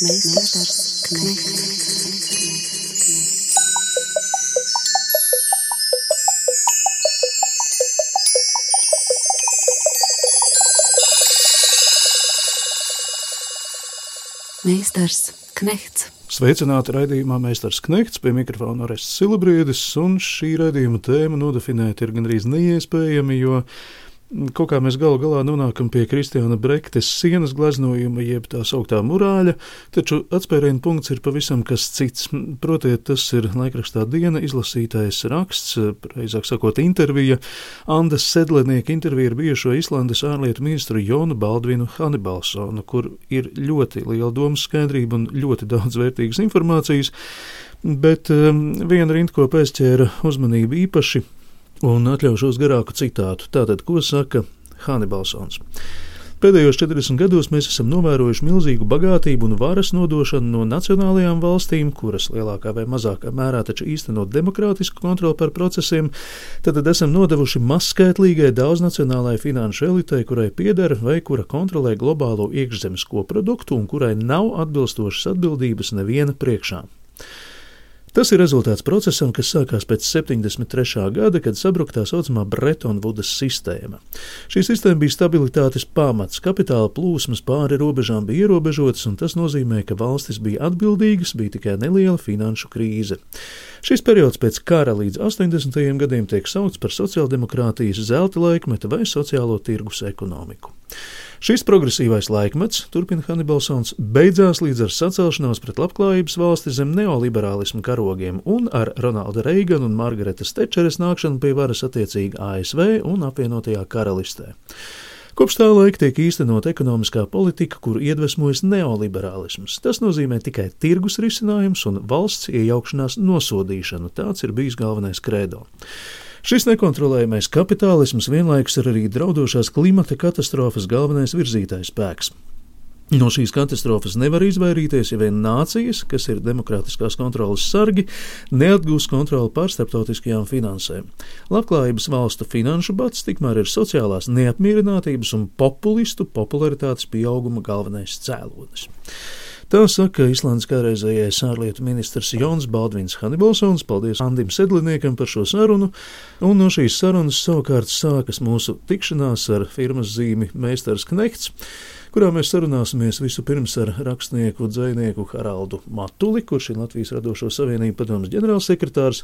Meistars Knechts. Meistars Knechts. Sveicināti raidījumā Meistars Knekts pie mikrofona Orests Silabriedis, un šī raidījuma tēma nodefinēt ir gandrīz neiespējami, jo Kaut kā mēs galu galā nonākam pie Kristiāna Brektes sienas gleznojuma, jeb tā sauktā murāļa, taču atspērienu punkts ir pavisam kas cits. Protiet, tas ir laikrakstā diena izlasītais raksts, reizāk sakot, intervija. Andas Sedlenieka intervija ar bijušo Islandes ārlietu ministru Jonu Baldvinu Hanibalsonu, kur ir ļoti liela domas skaidrība un ļoti daudz vērtīgas informācijas, bet um, viena rindkopa aizķēra uzmanību īpaši Un atļaušos garāku citātu. Tātad, ko saka Hanibalsons? Pēdējos 40 gados mēs esam novērojuši milzīgu bagātību un varas nodošanu no nacionālajām valstīm, kuras lielākā vai mazākā mērā taču īstenot demokrātisku kontroli par procesiem, tad esam nodevuši mazskaitlīgai daudznacionālajai finanšu elitei, kurai pieder vai kura kontrolē globālo iekšzemes koproduktu un kurai nav atbilstošas atbildības neviena priekšā. Tas ir rezultāts procesam, kas sākās pēc 73. gada, kad sabruka tā saucamā Brettonvudas sistēma. Šī sistēma bija stabilitātes pamats, kapitāla plūsmas pāri robežām bija ierobežotas, un tas nozīmē, ka valstis bija atbildīgas, bija tikai neliela finanšu krīze. Šis periods pēc kara līdz 80. gadiem tiek saukts par sociāldemokrātijas zelta laikmetu vai sociālo tirgus ekonomiku. Šis progresīvais laikmets, turpina Hanibalsons, beidzās līdz ar sacelšanos pret labklājības valsti zem neoliberālismu karogiem un ar Ronalda Reigana un Margaretas Tečeres nākšanu pie varas attiecīgi ASV un apvienotajā karalistē. Kopš tā laika tiek īstenot ekonomiskā politika, kuru iedvesmojas neoliberālisms. Tas nozīmē tikai tirgus risinājums un valsts iejaukšanās nosodīšanu. Tāds ir bijis galvenais kredo. Šis nekontrolējamais kapitālisms vienlaikus ir arī draudošās klimata katastrofas galvenais virzītājs spēks. No šīs katastrofas nevar izvairīties, ja vien nācijas, kas ir demokrātiskās kontrolas sargi, neatgūs kontroli pār starptautiskajām finansēm. Labklājības valstu finanšu bats tikmēr ir sociālās neapmierinātības un populistu popularitātes pieauguma galvenais cēlonis. Tā saka Islandes kādreizējais ārlietu ministrs Jons Baldvins Hanibalsons. Paldies Andim Sedliniekam par šo sarunu, un no šīs sarunas savukārt sākas mūsu tikšanās ar firmas zīmi Meistars Knekts kurā mēs sarunāsimies vispirms ar rakstnieku dzinieku Haraldu Matuli, kurš ir Latvijas radošo savienību padomus ģenerālsekretārs,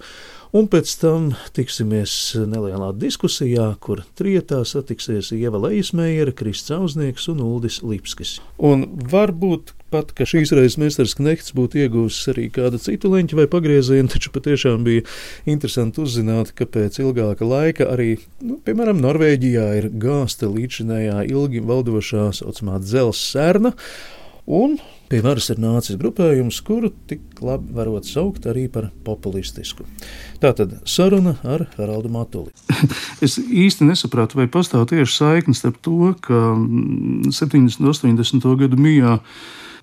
un pēc tam tiksimies nelielā diskusijā, kur trietā satiksies Ieva Leismējera, Krists Auznieks un Uldis Lipskis. Un varbūt pat, ka šīs reizes Mesters Knekts būtu iegūs arī kādu citu leņķu vai pagriezienu, taču patiešām bija interesanti uzzināt, ka pēc ilgāka laika arī, nu, piemēram, Norvēģijā ir gāsta līdzinējā ilgi valdošā saucamā dzels sērna, un pie varas ir nācis grupējums, kuru tik labi varot saukt arī par populistisku. Tātad saruna ar Haraldu Matuli. es īsti nesapratu, vai pastāv tieši saiknes starp to, ka 70. un 80. gadu mijā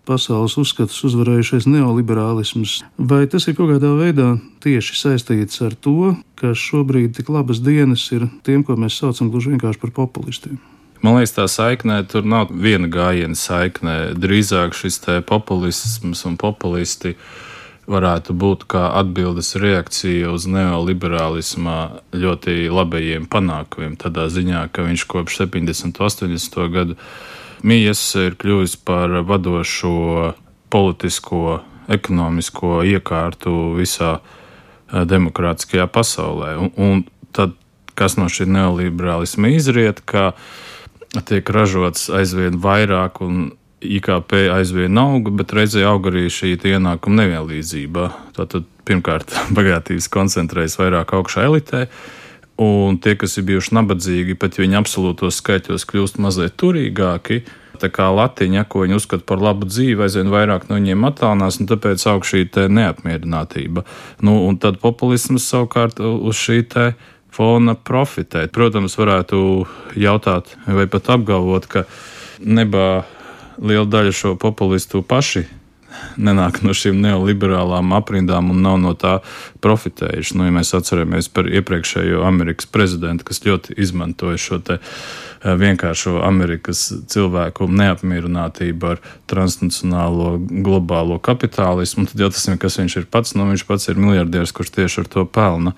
pasaules uzskatus uzvarējušais neoliberālisms. Vai tas ir kaut kādā veidā tieši saistīts ar to, ka šobrīd tik labas dienas ir tiem, ko mēs saucam gluži vienkārši par populistiem? Man liekas, tā saiknē tur nav viena gājiena saiknē. Drīzāk šis populisms un populisti varētu būt kā atbildes reakcija uz neoliberālismā ļoti labajiem panākumiem. Tādā ziņā, ka viņš kopš 70. un 80. gadu Mijas ir kļuvis par vadošo politisko, ekonomisko iekārtu visā eh, demokrātiskajā pasaulē. Un, un tad, kas no šī neoliberālisma izriet, ka tiek ražots aizvien vairāk un IKP aizvien aug, bet reizē aug arī šī ienākuma nevienlīdzība. Tātad, pirmkārt, bagātības koncentrējas vairāk augšā elitē, Un tie, kas ir bijuši nabadzīgi, pat ja viņi absolūtos skaitļos kļūst mazliet turīgāki, tā kā latiņa, ko viņi uzskata par labu dzīvi, aizvien vairāk no viņiem attālinās, un tāpēc aug šī neapmierinātība. Nu, un tad populisms savukārt uz šī fona profitē. Protams, varētu jautāt vai pat apgalvot, ka nebā liela daļa šo populistu paši nenāk no šīm neoliberālām aprindām un nav no tā profitējuši. Nu, ja mēs atceramies par iepriekšējo Amerikas prezidentu, kas ļoti izmantoja šo eh, vienkāršo Amerikas cilvēku neapmierinātību ar transnacionālo globālo kapitālismu, tad jau tas ir, kas viņš ir pats. Nu, viņš pats ir miljardieris, kurš tieši ar to pelna.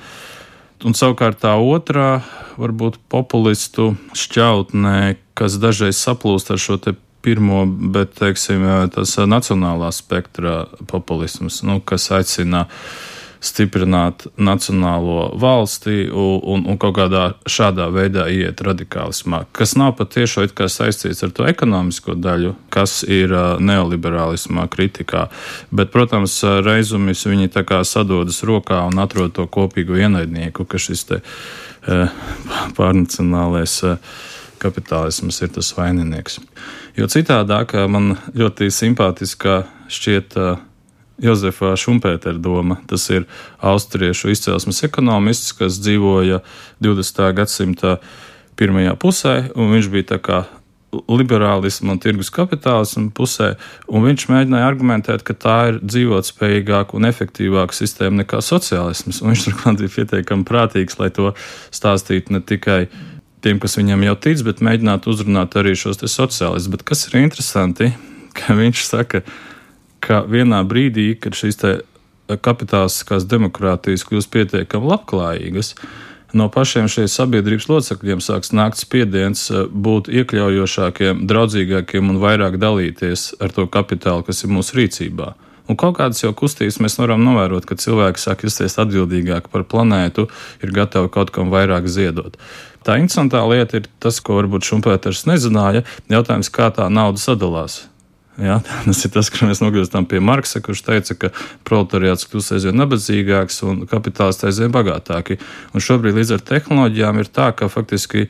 Un savukārt tā otrā, varbūt populistu šķautnē, kas dažreiz saplūst ar šo pirmo, bet teiksim, tas nacionālā spektra populisms, nu, kas aicina stiprināt nacionālo valsti un, un, un kaut kādā šādā veidā iet radikālismā, kas nav patiešām saistīts ar to ekonomisko daļu, kas ir neoliberālismā kritikā. Bet, protams, reizumis viņi tā kā sadodas rokā un atrod to kopīgo ienaidnieku, ka šis te pārnacionālais kapitālisms ir tas vaininieks. Jo citādāk man ļoti simpātiska šķiet Jozefa Šumpētera doma. Tas ir austriešu izcelsmes ekonomists, kas dzīvoja 20. gadsimta pirmajā pusē, un viņš bija tā kā liberālismu un tirgus kapitālismu pusē, un viņš mēģināja argumentēt, ka tā ir dzīvotspējīgāka un efektīvāka sistēma nekā sociālisms. Un viņš turklāt bija pietiekami prātīgs, lai to stāstītu ne tikai tiem, kas viņam jau tic, bet mēģināt uzrunāt arī šos sociālistus. Bet kas ir interesanti, ka viņš saka, ka vienā brīdī, kad šīs kapitālistiskās demokrātijas kļūst pietiekami labklājīgas, no pašiem šiem sabiedrības locekļiem sāks nākt spiediens eh, būt iekļaujošākiem, draudzīgākiem un vairāk dalīties ar to kapitālu, kas ir mūsu rīcībā. Un kaut kādas jau kustības mēs varam novērot, ka cilvēki sāk justies atbildīgāk par planētu, ir gatavi kaut kam vairāk ziedot. Tā interesantā lieta ir tas, ko varbūt Šumpēters nezināja. Jautājums, kā tā nauda sadalās. Ja, tas ir tas, ka mēs nogriezām pie Marksa, kurš teica, ka proletariāts kļūst aizvien nabadzīgāks un kapitālisti aizvien bagātāki. Un šobrīd līdz ar tehnoloģijām ir tā, ka faktiski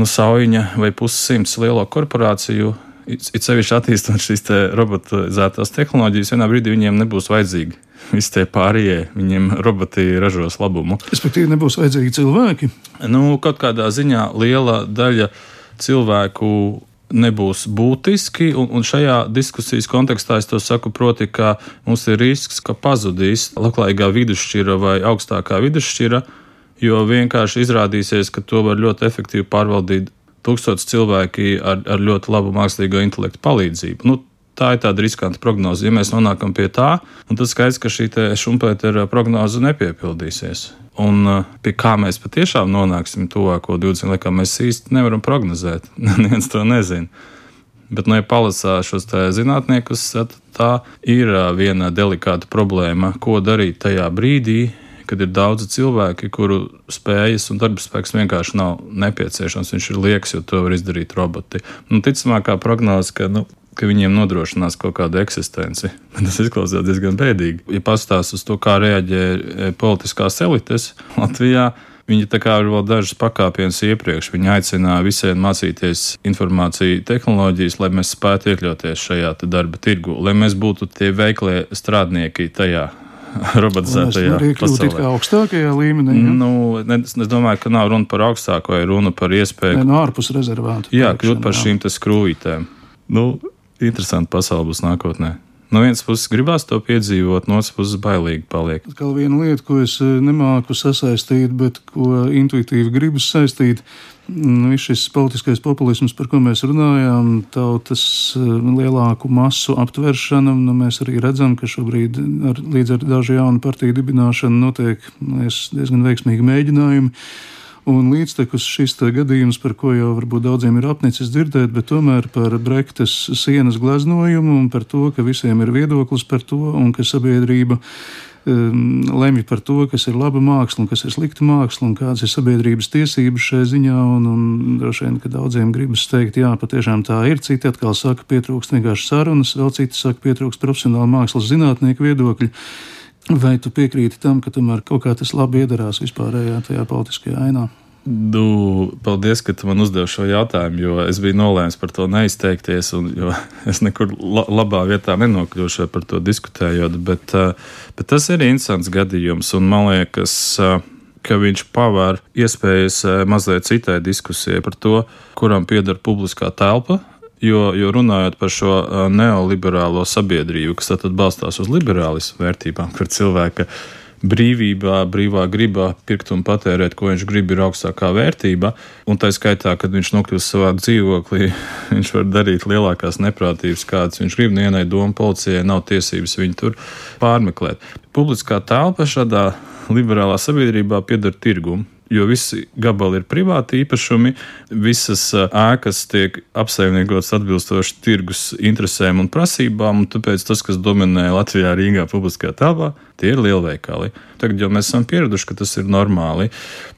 nu, saujiņa vai pussimts lielo korporāciju it sevišķi attīstot šīs te robotizētās tehnoloģijas, vienā brīdī viņiem nebūs vajadzīgi. Visi tie pārējie, viņiem roboti ražos labumu. Respektīvi, nebūs vajadzīgi cilvēki. Nu, kaut kādā ziņā liela daļa cilvēku nebūs būtiski, un, un šajā diskusijas kontekstā es to saku, proti, ka mums ir risks, ka pazudīs labklājīgā vidusšķira vai augstākā vidusšķira, jo vienkārši izrādīsies, ka to var ļoti efektīvi pārvaldīt tūkstoši cilvēki ar, ar ļoti labu mākslīgo intelektu palīdzību. Nu, tā ir tāda riskanta prognoze. Ja mēs nonākam pie tā, tad skaidrs, ka šī Šumpētera prognoze nepiepildīsies. Un uh, pie kā mēs patiešām nonāksim tuvāko 20 gadiem, mēs īsti nevaram prognozēt. Neviens to nezina. Bet, nu, ja palasā šos zinātniekus, tad tā ir uh, viena delikāta problēma, ko darīt tajā brīdī, kad ir daudzi cilvēki, kuru spējas un darba spēks vienkārši nav nepieciešams. Viņš ir liekas, jo to var izdarīt roboti. Nu, ticamākā prognoze, ka, nu, ka viņiem nodrošinās kaut kādu eksistenci. Tas izklausās diezgan bēdīgi. Ja pastāstīs uz to, kā reaģē e, politiskās elites Latvijā. Viņi tā kā ir vēl dažus pakāpienus iepriekš. Viņi aicina visiem mācīties informāciju tehnoloģijas, lai mēs spētu iekļauties šajā darba tirgu, lai mēs būtu tie veiklie strādnieki tajā robotizētajā pasaulē. Tā augstākajā līmenī. Ja? Nu, ne, es domāju, ka nav runa par augstāko, ir runa par iespēju. Ne, no ārpus rezervātu. Jā, kļūt par šīm skrūvītēm. Nu, interesanti pasaule būs nākotnē. No vienas puses gribās to piedzīvot, no otras puses bailīgi paliek. Kā viena lieta, ko es eh, nemāku sasaistīt, bet ko intuitīvi gribas saistīt, Nu, viss šis politiskais populisms, par ko mēs runājām, tautas eh, lielāku masu aptveršana, nu, mēs arī redzam, ka šobrīd ar, līdz ar dažu jaunu partiju dibināšanu notiek liekas, diezgan veiksmīgi mēģinājumi. Un līdztekus šis gadījums, par ko jau varbūt daudziem ir apnicis dzirdēt, bet tomēr par Brektas sienas gleznojumu un par to, ka visiem ir viedoklis par to un ka sabiedrība Um, lemj par to, kas ir laba māksla un kas ir slikta māksla, un kādas ir sabiedrības tiesības šai ziņā. Un, un droši vien, ka daudziem gribas teikt, jā, patiešām tā ir. Citi atkal saka, pietrūkst vienkārši sarunas, vēl citi saka, pietrūkst profesionāla mākslas zinātnieku viedokļu. Vai tu piekrīti tam, ka tomēr kaut kā tas labi iedarās vispārējā tajā politiskajā ainā? Nu, paldies, ka tu man uzdevi šo jautājumu, jo es biju nolēmis par to neizteikties. Un, es nekur la labā vietā nenokļūšu par to diskutējot, bet, eh, bet tas ir interesants gadījums. Man liekas, eh, ka viņš pavēr iespējas eh, mazliet citai diskusijai par to, kuram pieder publiskā telpa Jo, jo runājot par šo neoliberālo sabiedrību, kas tad balstās uz liberālismu vērtībām, kur cilvēka brīvībā, brīvā gribā pirkt un patērēt, ko viņš grib, ir augstākā vērtība. Un tā skaitā, kad viņš nokļūst savā dzīvoklī, viņš var darīt lielākās neprātības, kādas viņš grib. Nevienai domu policijai nav tiesības viņu tur pārmeklēt. Publiskā telpa šādā liberālā sabiedrībā pieder tirgumu jo visi gabali ir privāti īpašumi, visas ēkas tiek apsaimniekotas atbilstoši tirgus interesēm un prasībām, un tāpēc tas, kas dominē Latvijā, Rīgā, publiskajā telpā, tie ir lielveikali. Tagad jau mēs esam pieraduši, ka tas ir normāli,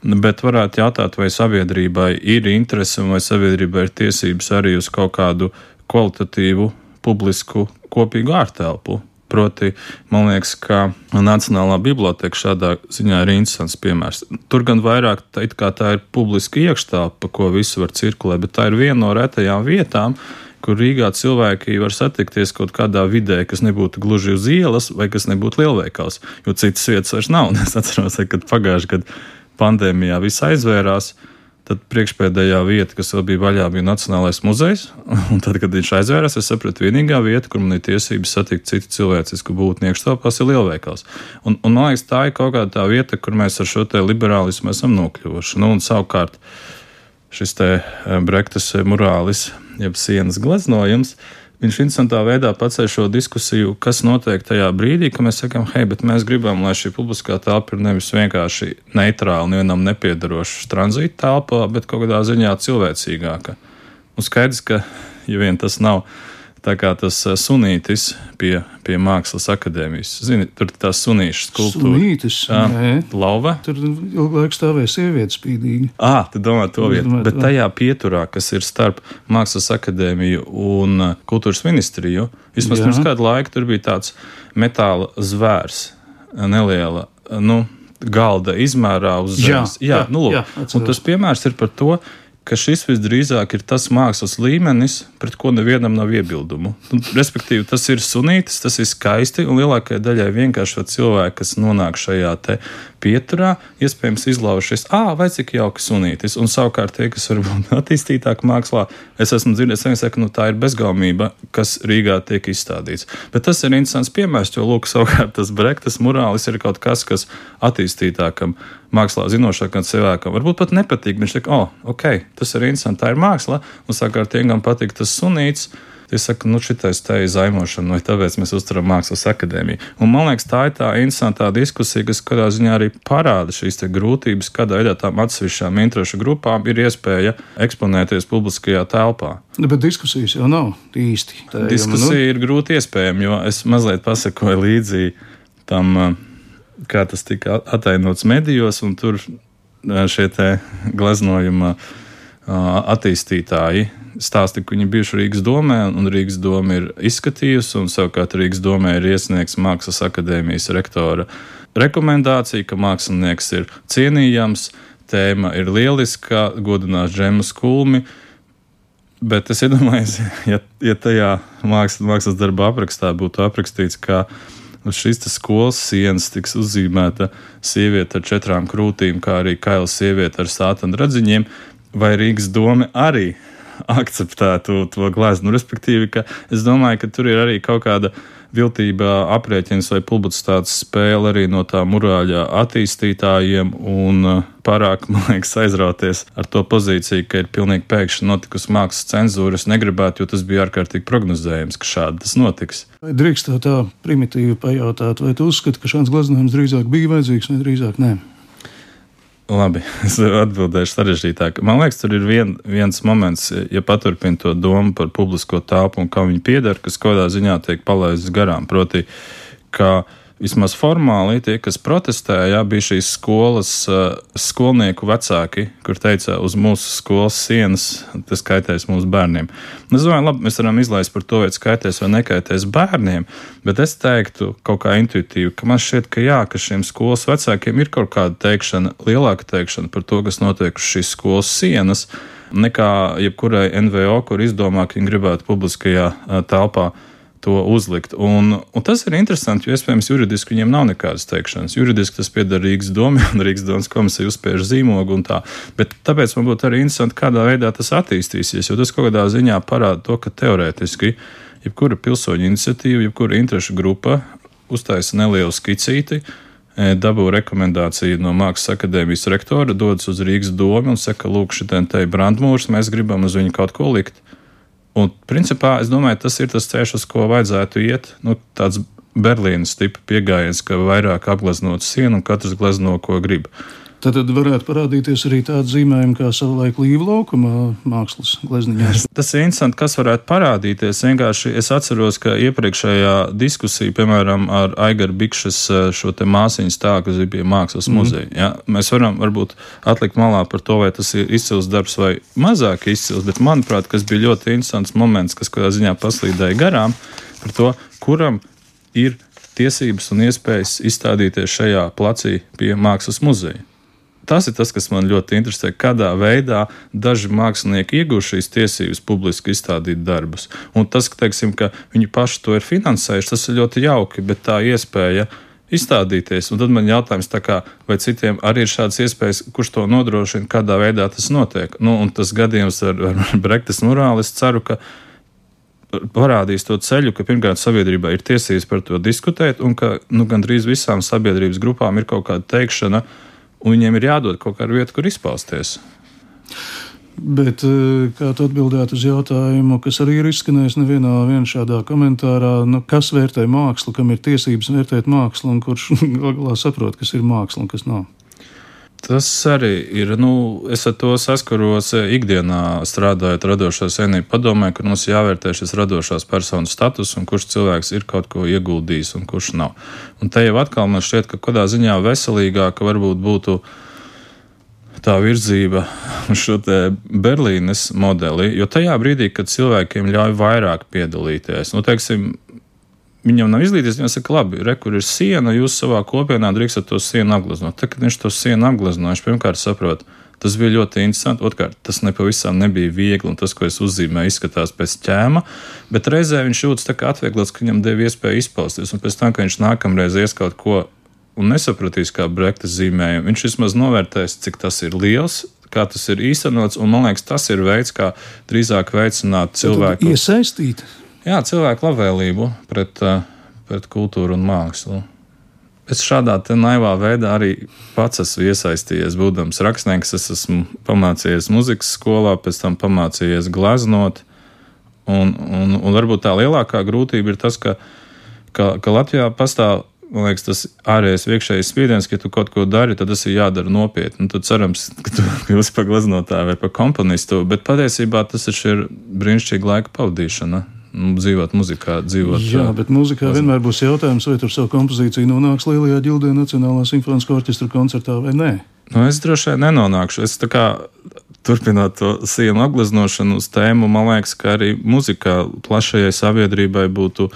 bet varētu jautāt, vai sabiedrībai ir interese un vai sabiedrībai ir tiesības arī uz kaut kādu kvalitatīvu publisku kopīgu ārtelpu. Proti, man liekas, ka Nacionālā biblioteka šādā ziņā ir interesants piemērs. Tur gan vairāk tā, tā ir publiska iekštelpa, pa ko visu var cirkulēt, bet tā ir viena no retajām vietām, kur Rīgā cilvēki var satikties kaut kādā vidē, kas nebūtu gluži uz ielas vai kas nebūtu lielveikals, jo citas vietas vairs nav. Es atceros, ka pagājušajā gadā pandēmijā viss aizvērās. Tad priekšpēdējā vieta, kas vēl bija vaļā, bija Nacionālais muzejs. Un tad, kad viņš aizvērās, es sapratu, vienīgā vieta, kur man ir tiesības satikt citu cilvēcisku būtni iekštelpās, ir lielveikals. Un, un man liekas, tā ir kaut kāda tā vieta, kur mēs ar šo liberālismu esam nokļuvuši. Nu, un savukārt šis te eh, Brektas murālis, jeb sienas gleznojums, uh, Viņš interesantā veidā paceļ šo diskusiju, kas notiek tajā brīdī, kad mēs sakām, hei, bet mēs gribam, lai šī publiskā telpa ir nevis vienkārši neitrāla, nevienam nepiedaroša tranzīta telpa, bet kaut kādā ziņā cilvēcīgāka. Un skaidrs, ka, ja vien tas nav tā kā tas eh, sunītis pie, pie mākslas akadēmijas. Zini, tur ir tās sunīšu skulptūra. Sunītis, jā, lauva. Tur laiku stāvēja sieviete spīdīgi. Ā, tu domā to vietu. Domāju, Bet tajā pieturā, kas ir starp mākslas akadēmiju un eh, kultūras ministriju, vismaz pirms kādu laiku tur bija tāds metāla zvērs, neliela, nu, galda izmērā uz zemes. Jā, jā, jā, nu, lūk, jā, un tas piemērs ir par to, ka šis visdrīzāk ir tas mākslas līmenis, pret ko nevienam nav iebildumu. Un, respektīvi, tas ir sunītis, tas ir skaisti, un lielākajai daļai vienkārši cilvēki, kas nonāk šajā pieturā, iespējams, izlaužas, ah, vai cik jauka sunītis. Un savukārt tie, kas varbūt attīstītāk mākslā, es esmu dzirdējis, ka nu, tā ir bezgaumība, kas Rīgā tiek izstādīts. Bet tas ir interesants piemērs, jo, lūk, savukārt tas brektas morālis ir kaut kas, kas attīstītākam mākslā zinošākam cilvēkam varbūt pat nepatīk. Viņš saka, oh, ok, tas ir interesanti, tā ir māksla, un savukārt tiem, kam patīk tas sunīts, Es saku, nu, šitais te ir zaimošana, vai tāpēc mēs uzturam mākslas akadēmiju. Un man liekas, tā ir tā interesantā diskusija, kas kādā ziņā arī parāda šīs grūtības, kādā veidā tām atsevišķām interešu grupām ir iespēja eksponēties publiskajā telpā. Bet diskusijas jau nav īsti. Tā Diskusija nu... ir grūti iespējama, jo es mazliet pasakoju līdzi tam, kā tas tika atainots medijos, un tur šie gleznojuma attīstītāji stāsti, ka viņi bijuši Rīgas domē, un Rīgas doma ir izskatījusi, un savukārt Rīgas domē ir iesniegts Mākslas akadēmijas rektora rekomendācija, ka mākslinieks ir cienījams, tēma ir lieliska, godinās džemas kulmi. Bet es iedomājos, ja, ja tajā mākslas, mākslas darba aprakstā būtu aprakstīts, ka uz šīs skolas sienas tiks uzzīmēta sieviete ar četrām krūtīm, kā arī kaila sieviete ar sātanu radziņiem, vai Rīgas doma arī akceptētu to gleznu. Respektīvi, ka es domāju, ka tur ir arī kaut kāda viltība aprēķins vai publicitātes spēle arī no tā murāļa attīstītājiem un uh, pārāk, man liekas, aizrauties ar to pozīciju, ka ir pilnīgi pēkšņi notikusi mākslas cenzūra. Es negribētu, jo tas bija ārkārtīgi prognozējams, ka šādi tas notiks. Vai drīkst tā primitīvi pajautāt, vai tu uzskati, ka šāds gleznojums drīzāk bija vajadzīgs vai drīzāk nē? Labi, es atbildēšu sarežģītāk. Man liekas, tur ir vien, viens moments, ja paturpina to domu par publisko telpu un kam viņi pieder, kas kādā ziņā tiek palaists garām. Proti, ka uh, vismaz formāli tie, kas protestēja, bija šīs skolas uh, skolnieku vecāki, kur teica, uz mūsu skolas sienas tas kaitēs mūsu bērniem. Es domāju, labi, mēs varam izlaist par to, vai tas kaitēs vai nekaitēs bērniem, bet es teiktu kaut kā intuitīvi, ka man šķiet, ka jā, ka šiem skolas vecākiem ir kaut kāda teikšana, lielāka teikšana par to, kas notiek uz šīs skolas sienas, nekā jebkurai NVO, kur izdomā, ka viņi gribētu publiskajā uh, telpā to uzlikt. Un, un tas ir interesanti, jo iespējams juridiski viņiem nav nekādas teikšanas. Juridiski tas pieder Rīgas domai un Rīgas domas komisija uzspiež zīmogu un tā. Bet tāpēc man būtu arī interesanti, kādā veidā tas attīstīsies, jo tas kaut kādā ziņā parāda to, ka teorētiski jebkura pilsoņu iniciatīva, jebkura interešu grupa uztaisa nelielu skicīti, e, dabū rekomendāciju no Mākslas akadēmijas rektora, dodas uz Rīgas domu un saka, lūk, šī te brandmūrs, mēs gribam uz viņu kaut ko likt. Un, principā, es domāju, tas ir tas ceļš, uz ko vajadzētu iet. Nu, tāds Berlīnas tipa pieejams, ka vairāk apgleznot sienu un katrs glezno, ko grib. Tad, tad varētu parādīties arī tāda zīmējuma kā savulaik līva laukuma mākslas glezniņās. Tas ir interesanti, kas varētu parādīties. Vienkārši es atceros, ka iepriekšējā diskusija, piemēram, ar Aigaru Bikšas eh, šo te māsiņu stāvu, kas bija mākslas mm. muzeja, ja, mēs varam varbūt atlikt malā par to, vai tas ir izcils darbs vai mazāk izcils, bet manuprāt, kas bija ļoti interesants moments, kas kādā ziņā paslīdēja garām par to, kuram ir tiesības un iespējas izstādīties šajā placī pie mākslas muzeja. Tas ir tas, kas man ļoti interesē, kādā veidā daži mākslinieki iegūst šīs tiesības publiski izstādīt darbus. Un tas, ka, teiksim, ka viņi paši to ir finansējuši, tas ir ļoti jauki, bet tā iespēja izstādīties. Un tad man jautājums, kā, vai citiem arī ir šādas iespējas, kurš to nodrošina, kādā veidā tas notiek. Nu, un tas gadījums ar, ar Brektas morāli, es ceru, ka parādīs to ceļu, ka pirmkārt sabiedrībai ir tiesības par to diskutēt, un ka nu, gandrīz visām sabiedrības grupām ir kaut kāda teikšana, uh, un viņiem ir jādod kaut kāda vieta, kur izpausties. Bet eh, kā tu atbildētu uz jautājumu, kas arī ir izskanējis nevienā šādā komentārā, nu, kas vērtē mākslu, kam ir tiesības vērtēt mākslu, un kurš galā saprot, kas ir māksla un kas nav? Tas arī ir. Nu, es ar to saskaros eh, ikdienā, strādājot radošā senība padomē, ka mums jāvērtē šis radošās personas status un kurš cilvēks ir kaut ko ieguldījis un kurš nav. Un te jau atkal man šķiet, ka kādā ziņā veselīgāka varbūt būtu tā virzība uz šo Berlīnes modeli, jo tajā brīdī, kad cilvēkiem ļauj vairāk piedalīties, nu, teiksim, Viņam nav izglītības, viņš saka, labi, re, kur ir siena, jūs savā kopienā drīkstat to sienu apgleznot. Tad, kad viņš to sienu apgleznoja, viņš pirmkārt saprot, tas bija ļoti interesanti. Otrkārt, tas nepavisam nebija viegli, un tas, ko es uzzīmēju, izskatās pēc ķēma, bet reizē viņš jūtas tā kā atvieglots, ka viņam deva iespēju izpausties, un pēc tam, kad viņš nākamreiz ies kaut ko un nesapratīs, kā brektas zīmējumu, viņš vismaz novērtēs, cik tas ir liels, kā tas ir īstenots, un man liekas, tas ir veids, kā drīzāk veicināt cilvēku iesaistīt jā, cilvēku labvēlību pret, eh, pret kultūru un mākslu. Es šādā naivā veidā arī pats esmu iesaistījies, būdams rakstnieks. Es esmu pamācījies muzikas skolā, pēc tam pamācījies gleznot. Un, un, un varbūt tā lielākā grūtība ir tas, ka, ka, ka Latvijā pastāv liekas, tas ārējais iekšējais spiediens, ka tu kaut ko dari, tad tas ir jādara nopietni. Tad cerams, ka tu kļūsi par gleznotāju vai par komponistu, bet patiesībā tas ir brīnišķīgi laika pavadīšana dzīvot muzikā, dzīvot. Jā, bet muzikā pazin. vienmēr būs jautājums, vai tur savu kompozīciju nonāks Lielajā ģildē Nacionālā simfoniskā orķestra koncertā vai nē. Nu, es droši vien nenonākšu. Es tā kā turpinot to sienu apgleznošanu uz tēmu, man liekas, ka arī muzikā plašajai sabiedrībai būtu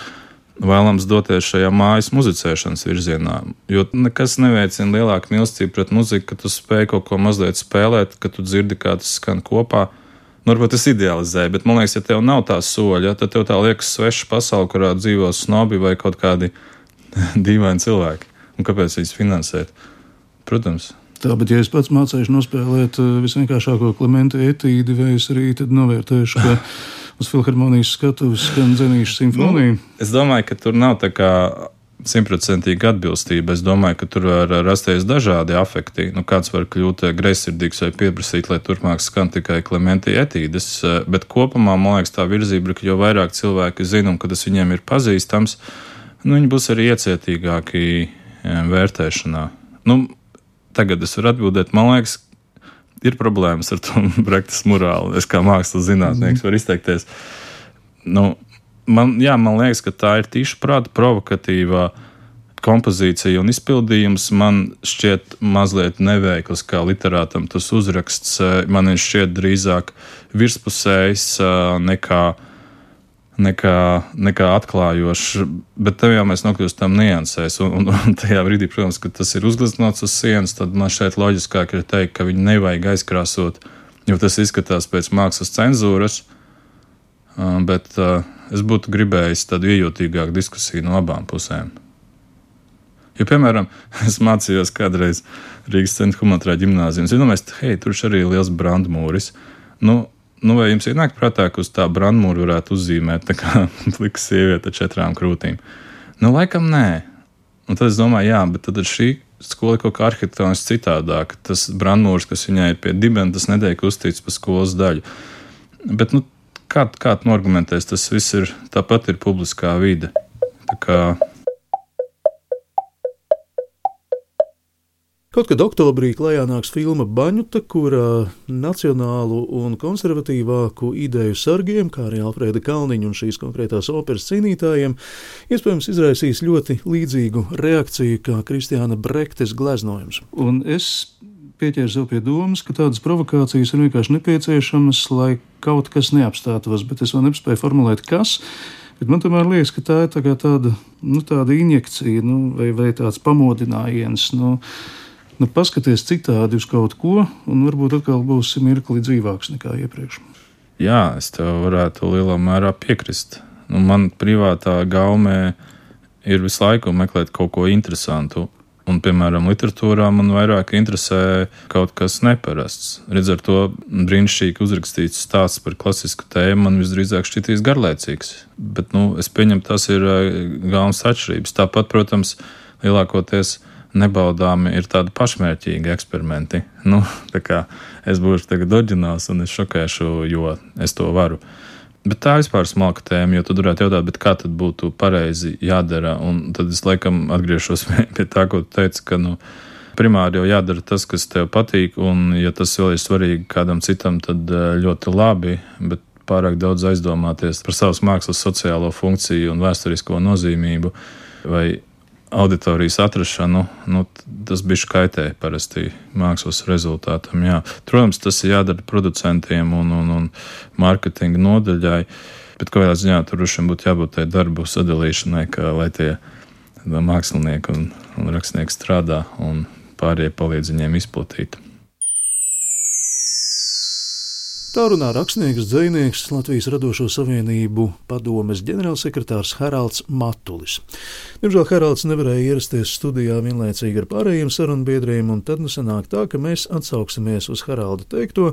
vēlams doties šajā mājas muzicēšanas virzienā. Jo nekas neveicina lielāku mīlestību pret muziku, ka tu spēj kaut ko mazliet spēlēt, ka tu dzirdi, kā tas skan kopā. Nu, varbūt es idealizēju, bet man liekas, ja tev nav tā soļa, tad tev tā liekas sveša pasaule, kurā dzīvo snobi vai kaut kādi dīvaini cilvēki. Un kāpēc viņus finansēt? Protams. Tā, bet ja es pats mācīšu nospēlēt eh, visvienkāršāko Klimenta etīdi, vai es arī novērtēšu, ka uz filharmonijas skatuves skan dzenīšu simfoniju? Nu, es domāju, ka tur nav tā kā simtprocentīga atbilstība. Es domāju, ka tur var rasties dažādi afekti. Nu, kāds var kļūt greizsirdīgs vai pieprasīt, lai turpmāk skan tikai klementi etīdes, bet kopumā man liekas, tā virzība ir, ka jo vairāk cilvēki zina un kad tas viņiem ir pazīstams, nu, viņi būs arī iecietīgāki vērtēšanā. Nu, tagad es varu atbildēt, man liekas, ir problēmas ar to brektas morāli. Es kā mākslas zinātnieks varu izteikties. Nu, man, jā, man liekas, ka tā ir tīša prāta provokatīvā kompozīcija un izpildījums. Man šķiet mazliet neveikls kā literātam tas uzraksts. Man viņš šķiet drīzāk virspusējs nekā, nekā, nekā atklājošs. Bet tev jau mēs nokļūstam niansēs. Un, un, un tajā brīdī, protams, kad tas ir uzgleznots uz sienas, tad man šeit loģiskāk ir teikt, ka viņu nevajag aizkrāsot, jo tas izskatās pēc mākslas cenzūras. Bet uh, es būtu gribējis tādu iejūtīgāku diskusiju no abām pusēm. Jo, piemēram, es mācījos kādreiz Rīgas centra humanitāra gimnājā. Domāju, ka hei, tur arī ir liels brandmūris. Nu, nu, vai jums ienāk prātā, ka uz tā brandmūra varētu uzzīmēt tā kā pliks sieviete ar četrām krūtīm? Nu, laikam nē. Un tad es domāju, jā, bet tad šī skola kaut kā arhitektoniski citādāka. Tas brandmūrs, kas viņai ir pie dibena, tas netiek uztīts par skolas daļu. Bet, nu, kā, kā tu argumentēsi, tas viss ir tāpat ir publiskā vide. Tā kā Kaut kad oktobrī klajā nāks filma Baņuta, kurā nacionālu un konservatīvāku ideju sargiem, kā arī Alfrēda Kalniņa un šīs konkrētās operas cīnītājiem, iespējams izraisīs ļoti līdzīgu reakciju kā Kristiāna Brektes gleznojums. Un es pieķēru sev pie domas, ka tādas provokācijas ir vienkārši nepieciešamas, lai kaut kas neapstātos, bet es vēl nespēju formulēt, kas. Bet man tomēr liekas, ka tā ir tā tāda, nu, tāda injekcija nu, vai, vai tāds pamodinājiens. Nu, nu, paskaties citādi uz kaut ko, un varbūt atkal būsi mirkli dzīvāks nekā iepriekš. Jā, es tev varētu lielā mērā piekrist. Nu, man privātā gaumē ir visu laiku meklēt kaut ko interesantu. Un, piemēram, literatūrā man vairāk interesē kaut kas neparasts. Redz, ar to brīnišķīgi uzrakstīts stāsts par klasisku tēmu man visdrīzāk šķitīs garlaicīgs. Bet nu, es pieņemu, tas ir galvenais atšķirības. Tāpat, protams, lielākoties nebaudāmi ir tādi pašmērķīgi eksperimenti. Nu, es būšu tagad oriģināls un es šokēšu, jo es to varu. Bet tā vispār ir smalka tēma, jo tad varētu jautāt, kā tad būtu pareizi jādara. Un tad es laikam atgriežos pie tā, ko tu teici, ka nu, primāri jau jādara tas, kas tev patīk, un ja tas vēl ir svarīgi kādam citam, tad eh, ļoti labi. Bet pārāk daudz aizdomāties par savas mākslas sociālo funkciju un vēsturisko nozīmību vai auditorijas atrašanu, nu, tas bija kaitē parasti mākslas rezultātam. Jā. Protams, tas ir jādara producentiem un, un, un mārketinga nodaļai, bet kādā ziņā tur būtu jābūt tai darbu sadalīšanai, ka, lai tie mākslinieki un, un rakstnieki strādā un pārējie palīdz viņiem izplatīt. Tā runā rakstnieks, dzinieks, Latvijas radošo savienību padomes ģenerālsekretārs Haralds Matulis. Diemžēl Haralds nevarēja ierasties studijā vienlaicīgi ar pārējiem sarunbiedriem, un tad nu sanāk tā, ka mēs atsauksimies uz Haralda teikto,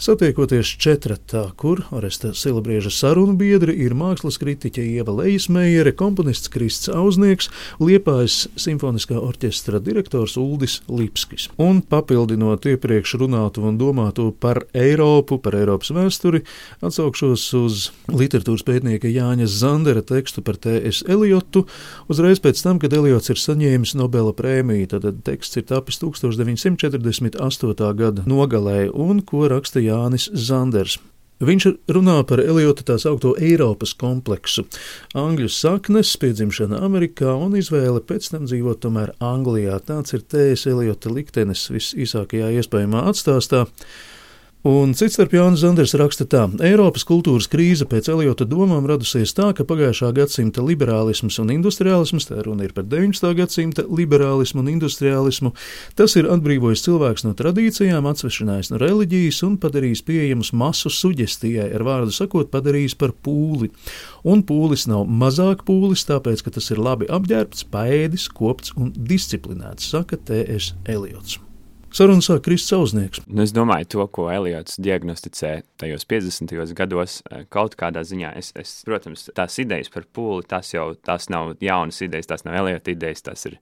satiekoties četratā, kur Oresta Silabrieža sarunu biedri ir mākslas kritiķe Ieva Leismējere, komponists Krists Auznieks, Liepājas simfoniskā orķestra direktors Uldis Lipskis. Un papildinot iepriekš runātu un domātu par Eiropu, par Eiropas vēsturi, atsaukšos uz literatūras pētnieka Jāņa Zandera tekstu par T.S. Eliotu, uzreiz pēc tam, kad Eliots ir saņēmis Nobela prēmiju. Tad teksts ir tapis 1948. gada nogalē un ko raksta Jānis Zanders. Viņš runā par Eliota tā saucamo Eiropas kompleksu, angļu saknes, piedzimšana Amerikā un izvēle pēc tam dzīvot tomēr Anglijā. Tāds ir T.S. Eliota liktenis visīsākajā iespējamā atstāstā. Un cits starp Jānis Zanders raksta tā: Eiropas kultūras krīze pēc Eliota domām radusies tā, ka pagājušā gadsimta liberālisms un industriālisms, tā runa ir par 19. gadsimta liberālismu un industriālismu, tas ir atbrīvojis cilvēks no tradīcijām, atsvešinājis no reliģijas un padarījis pieejamus masu suģestijai, ar vārdu sakot, padarījis par pūli. Un pūlis nav mazāk pūlis, tāpēc, ka tas ir labi apģērbts, paēdis, kopts un disciplinēts, saka T.S. Eliots. Saruna sāk Kristis Zauznieks. Nu, es domāju, to, ko Eliots diagnosticē tajos 50. gados, eh, kaut kādā ziņā, es, es, protams, tās idejas par pūli, tas jau tās nav jaunas idejas, tās nav Eliota idejas, tas ir,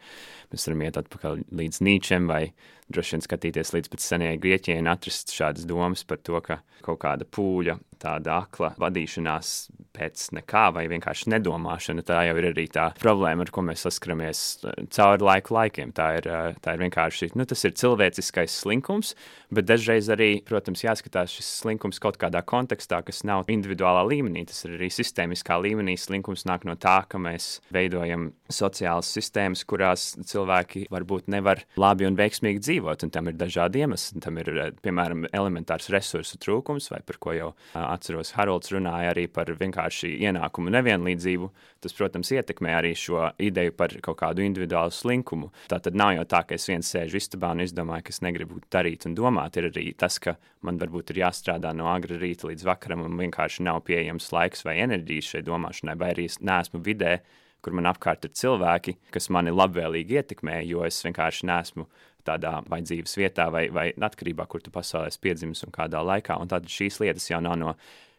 mēs varam iet atpakaļ līdz Nīčem vai droši vien skatīties līdz pat senajai Grieķijai un atrast šādas domas par to, ka kaut kāda pūļa, tāda akla vadīšanās pēc nekā vai vienkārši nedomāšana, tā jau ir arī tā problēma, ar ko mēs saskaramies eh, cauri laiku laikiem. Tā ir, eh, tā ir vienkārši, nu, tas ir cilvēciskais slinkums, bet dažreiz arī, protams, jāskatās šis slinkums kaut kādā kontekstā, kas nav individuālā līmenī, tas ir arī sistēmiskā līmenī. Slinkums nāk no tā, ka mēs veidojam sociālas sistēmas, kurās cilvēki varbūt nevar labi un veiksmīgi dzīvot dzīvot, un tam ir dažādi iemesli. Tam ir, piemēram, elementārs resursu trūkums, vai par ko jau atceros, Harolds runāja arī par vienkārši ienākumu nevienlīdzību. Tas, protams, ietekmē arī šo ideju par kaut kādu individuālu slinkumu. Tā tad nav jau tā, ka es viens sēžu istabā un izdomāju, ka es negribu darīt un domāt. Ir arī tas, ka man varbūt ir jāstrādā no agra rīta līdz vakaram, un vienkārši nav pieejams laiks vai enerģijas šai domāšanai, vai arī es neesmu vidē, kur man apkārt ir cilvēki, kas mani labvēlīgi ietekmē, jo es vienkārši neesmu tādā vai dzīves vietā, vai, vai atkarībā, kur tu pasaulē esi piedzimis un kādā laikā. Un tad šīs lietas jau nav no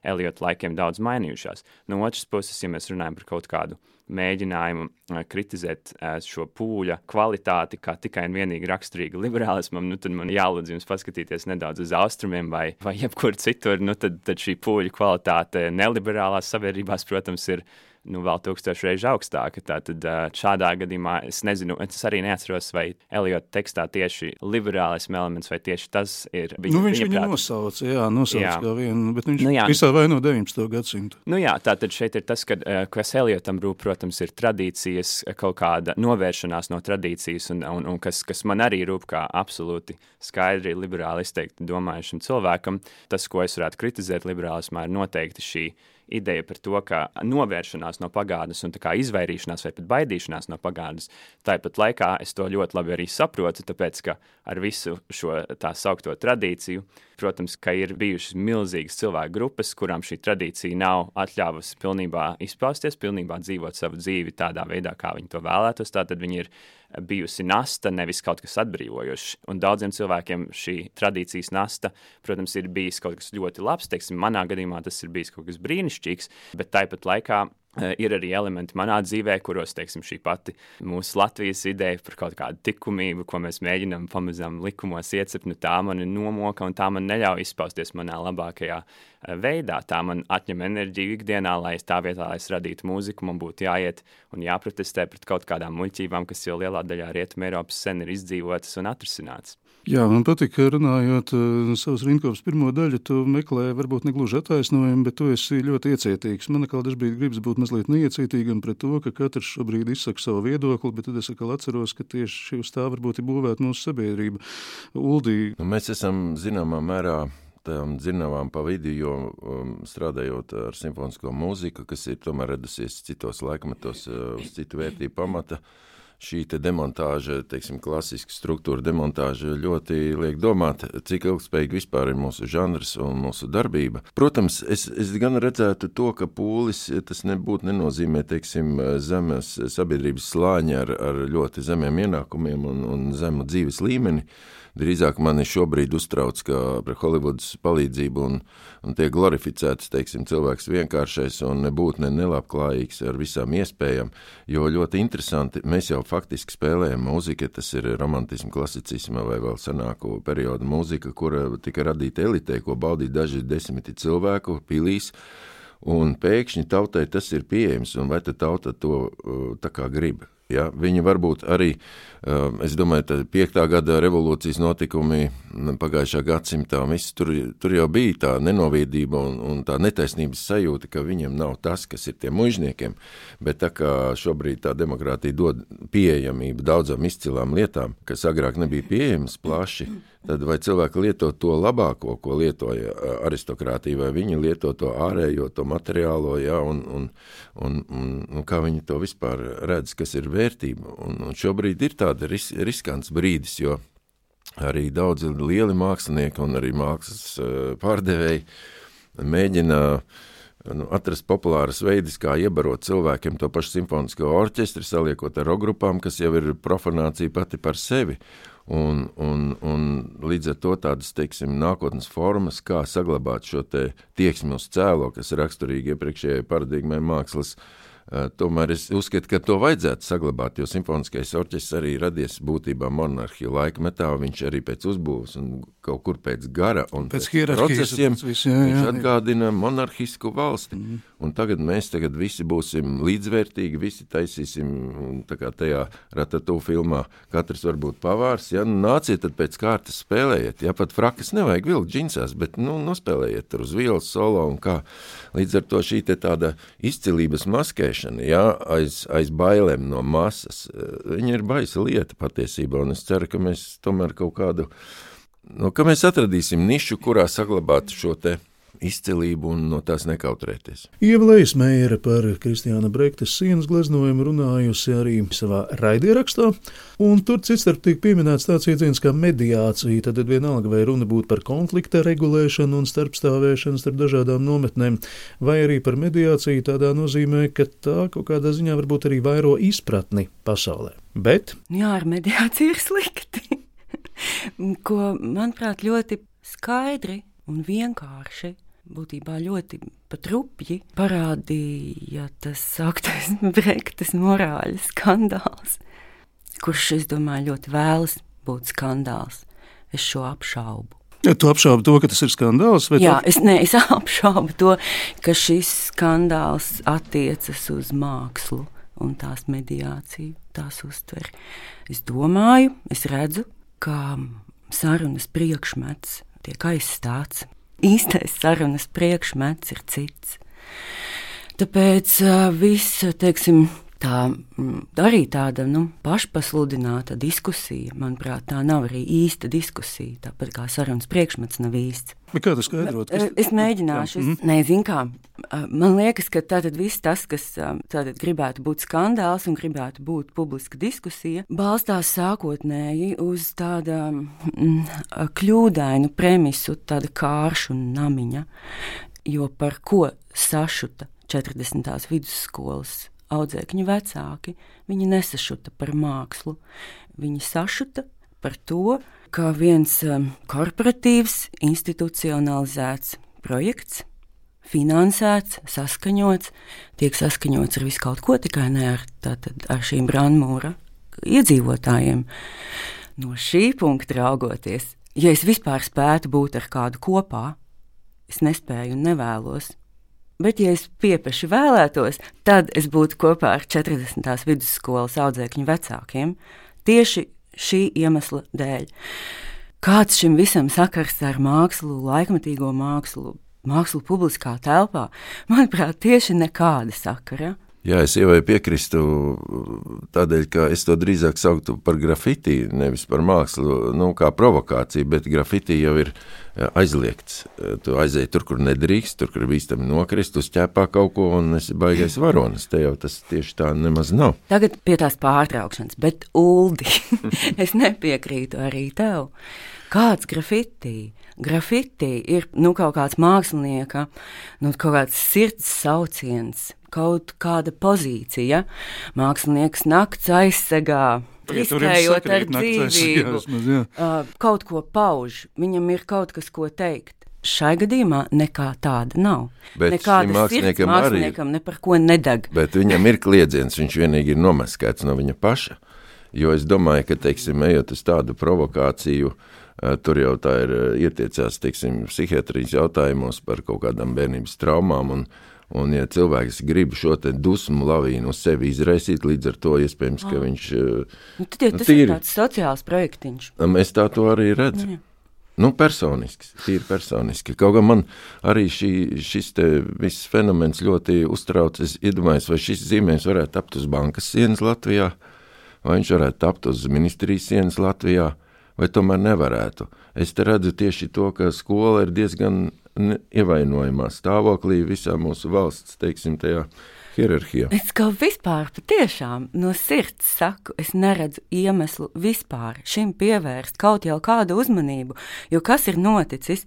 Eliota laikiem daudz mainījušās. No otras puses, ja mēs runājam par kaut kādu mēģinājumu kritizēt šo pūļa kvalitāti, kā tikai un vienīgi raksturīga liberālismam, nu, tad man jālūdz jums paskatīties nedaudz uz austrumiem vai, vai jebkur citur. Nu, tad, tad šī pūļa kvalitāte neliberālās sabiedrībās, protams, ir nu, vēl tūkstošu reižu augstāka. Tātad šādā gadījumā es nezinu, es arī neatceros, vai Elijota tekstā tieši liberālisma elements vai tieši tas ir. Viņa, nu, viņš viņa viņu nosauca, jā, nosauca jā. kā vienu, bet viņš nu, jā. visā vaino 19. gadsimtu. Nu jā, tātad šeit ir tas, ka, kas Eliotam rūp, protams, ir tradīcijas, kaut kāda novēršanās no tradīcijas, un, un, un kas, kas man arī rūp kā absolūti skaidri liberāli izteikti domājušam cilvēkam, tas, ko es varētu kritizēt liberālismā, ir noteikti šī ideja par to, ka novēršanās no pagātnes un izvairīšanās vai pat baidīšanās no pagātnes, tāpat laikā es to ļoti labi arī saprotu, tāpēc ka ar visu šo tā saukto tradīciju, protams, ka ir bijušas milzīgas cilvēku grupas, kurām šī tradīcija nav atļāvusi pilnībā izpausties, pilnībā dzīvot savu dzīvi tādā veidā, kā viņi to vēlētos, tātad viņi ir bijusi nasta, nevis kaut kas atbrīvojošs. Un daudziem cilvēkiem šī tradīcijas nasta, protams, ir bijis kaut kas ļoti labs. Teiksim, manā gadījumā tas ir bijis kaut kas brīnišķīgs, bet tāpat laikā Eh, ir arī elementi manā dzīvē, kuros, teiksim, šī pati mūsu Latvijas ideja par kaut kādu likumību, ko mēs mēģinām pamazām likumos iecept, nu tā man ir nomoka un tā man neļauj izpausties manā labākajā veidā. Tā man atņem enerģiju ikdienā, lai es tā vietā, lai es radītu mūziku, man būtu jāiet un jāprotestē pret kaut kādām muļķībām, kas jau lielā daļā Rietumē Eiropas sen ir izdzīvotas un atrisinātas. Jā, man patīk, runājot uh, savas rinkopas pirmo daļu, tu meklē varbūt ne gluži attaisnojumu, bet tu esi ļoti iecietīgs. Man atkal dažbrīd gribas būt mazliet neiecietīgam pret to, ka katrs šobrīd izsaka savu viedokli, bet tad es atkal atceros, ka tieši uz tā varbūt ir būvēta mūsu sabiedrība. Uldī. Nu, mēs esam zināmā mērā tam dzinējām pa vidu, jo um, strādājot ar simfonisko mūziku, kas ir tomēr radusies citos laikmetos, uh, uz citu vērtību pamata. Šī demontāža, teiksim, klasiska struktūra demontāža ļoti liek domāt, cik ilgspējīgi vispār ir mūsu žanrs un mūsu darbība. Protams, es, es gan redzētu to, ka pūlis tas nebūtu nenozīmē, teiksim, zemes sabiedrības slāņi ar, ar ļoti zemiem ienākumiem un, un zemu dzīves līmeni. Drīzāk mani šobrīd uztrauc, ka par Holivudas palīdzību un, un tiek glorificēts, teiksim, cilvēks vienkāršais un nebūtu ne nelabklājīgs ar visām iespējām, jo ļoti interesanti, mēs jau faktiski spēlējam mūziku, tas ir romantismu, klasicisma vai vēl senāko periodu mūzika, kura tika radīta elitē, ko baudīja daži desmiti cilvēku pilīs, un pēkšņi tautai tas ir pieejams, un vai tauta to uh, tā kā grib? Ja, viņi varbūt arī, um, es domāju, piektā gada revolūcijas notikumi pagājušā gadsimtā, viss, tur, tur jau bija tā nenoviedība un, un tā netaisnības sajūta, ka viņiem nav tas, kas ir tiem mužniekiem, bet tā kā šobrīd tā demokrātija dod pieejamību daudzām izcilām lietām, kas agrāk nebija pieejamas plaši, tad vai cilvēki lieto to labāko, ko lietoja aristokrātija, vai viņi lieto to ārējo, to materiālo, ja, un, un, un, un, un kā viņi to vispār redz, kas ir vērtība. Un, un šobrīd ir tāda ris, riskants brīdis, jo arī daudzi lieli mākslinieki un arī mākslas pārdevēji mēģina nu, atrast populāras veidus, kā iebarot cilvēkiem to pašu simfonisko orķestri, saliekot ar rokgrupām, kas jau ir profanācija pati par sevi. Un, un, un līdz ar to tādas, teiksim, nākotnes formas, kā saglabāt šo tieksmi uz cēlo, kas ir raksturīgi iepriekšējai paradigmai mākslas, uh, tomēr es uzskatu, ka to vajadzētu saglabāt, jo simfoniskais orķestris arī radies būtībā monarhiju laikmetā, viņš arī pēc uzbūves un kaut kur pēc gara un Pēc hierarhijas, procesiem. pēc visu, jā, Viņš jā, jā. atgādina monarhisku valsti. Mm. Un tagad mēs tagad visi būsim līdzvērtīgi, visi taisīsim kā tajā ratatu filmā. Katrs var būt pavārs. Ja nu, nāciet, tad pēc kārtas spēlējiet. Ja pat frakas nevajag vilkt džinsās, bet nu, nospēlējiet tur uz vielas solo un kā. Līdz ar to šī te tāda izcilības maskēšana, ja, aiz, aiz bailēm no masas, eh, viņa ir baisa lieta patiesībā. Un es ceru, ka mēs tomēr kaut kādu, nu, ka mēs atradīsim nišu, kurā saglabāt šo te izcilību un no tās nekautrēties. Ieva Leismēra par Kristiāna Brektes sienas gleznojumu runājusi arī savā raidierakstā, un tur citstarp tiek pieminēts tāds jēdziens kā mediācija, tad vienalga vai runa būtu par konflikta regulēšanu un starpstāvēšanu starp dažādām nometnēm, vai arī par mediāciju tādā nozīmē, ka tā kaut kādā ziņā varbūt arī vairo izpratni pasaulē. Bet Jā, ar mediāciju ir slikti. Ko, manuprāt, ļoti skaidri un vienkārši, būtībā ļoti pat rupji parādīja tas augtais Brektas morāļu skandāls, kurš, es domāju, ļoti vēlas būt skandāls. Es šo apšaubu. tu apšaubi to, ka tas ir skandāls, Jā, tā? es, ne, es apšaubu to, ka šis skandāls attiecas uz mākslu un tās mediāciju, tās uztveri. Es domāju, es redzu, ka sarunas priekšmets tiek aizstāts. Īstais sarunas priekšmets ir cits. Tāpēc viss, teiksim, tā arī tāda nu, pašpasludināta diskusija, manuprāt, tā nav arī īsta diskusija. Tāpat kā sarunas priekšmets nav īsts. Bet Kā tas skaidrot? Eh, Es mēģināšu, es nezinu, kā. Man liekas, ka tātad viss tas, kas tātad gribētu būt skandāls un gribētu būt publiska diskusija, balstās sākotnēji uz tāda mm, kļūdainu premisu, tāda kāršu namiņa. Jo par ko sašuta 40. vidusskolas audzēkņu vecāki, viņi nesašuta par mākslu. Viņi sašuta par to, ka viens um, korporatīvs, institucionalizēts projekts, finansēts, saskaņots, tiek saskaņots ar visu kaut ko, tikai ne ar, tātad, ar šīm brānmūra iedzīvotājiem. No šī punkta raugoties, ja es vispār spētu būt ar kādu kopā, es nespēju un nevēlos. Bet, ja es piepeši vēlētos, tad es būtu kopā ar 40. vidusskolas audzēkņu vecākiem tieši šī iemesla dēļ. Kāds šim visam sakars ar mākslu, laikmatīgo mākslu, mākslu publiskā telpā? Manuprāt, tieši nekāda sakara. Jā, es ievai piekrītu tādēļ, ka es to drīzāk sauktu par grafiti, nevis par mākslu, nu, kā provokāciju, bet grafiti jau ir aizliegts. Tu aizēji tur, kur nedrīkst, tur, kur bīstami nokrist, uzķēpā kaut ko un esi baigais varonis. Te jau tas tieši tā nemaz nav. Tagad pie tās pārtraukšanas, bet Uldi, es nepiekrītu arī tev. Kāds grafiti? Grafiti ir nu, kaut kāds mākslinieka, nu, kaut kāds sirds sauciens, kaut kāda pozīcija. Mākslinieks nakts aizsegā, riskējot ar dzīvību, uh, kaut ko pauž, viņam ir kaut kas, ko teikt. Šai gadījumā nekā tāda nav. Bet Nekāda māksliniekam māksliniekam ne par ko nedeg. Bet viņam ir kliedziens, viņš vienīgi ir nomaskēts no viņa paša. Jo es domāju, ka, teiksim, ejot uz tādu provokāciju, eh, tur jau tā ir eh, ietiecās, teiksim, psihiatrijas jautājumos par kaut kādām bērnības traumām. Un, un ja cilvēks grib šo dusmu lavīnu uz sevi izraisīt, līdz ar to iespējams, ka viņš. eh, Nu, tad jau Nu, tas ir tīri. tāds sociāls projektiņš. Mēs tā to arī redzam. Jā. Nu, personisks, tīri personiski. Kaut kā man arī šī, šis te viss fenomens ļoti uztrauc. Es iedomājos, vai šis zīmējums varētu tapt uz bankas sienas Latvijā, vai viņš varētu tapt uz ministrijas sienas Latvijā, vai tomēr nevarētu. Es te redzu tieši to, ka skola ir diezgan ievainojamā stāvoklī visā mūsu valsts, teiksim, tajā hierarhijā. Es kā vispār patiešām no sirds saku, es neredzu iemeslu vispār šim pievērst kaut jau kādu uzmanību, jo kas ir noticis?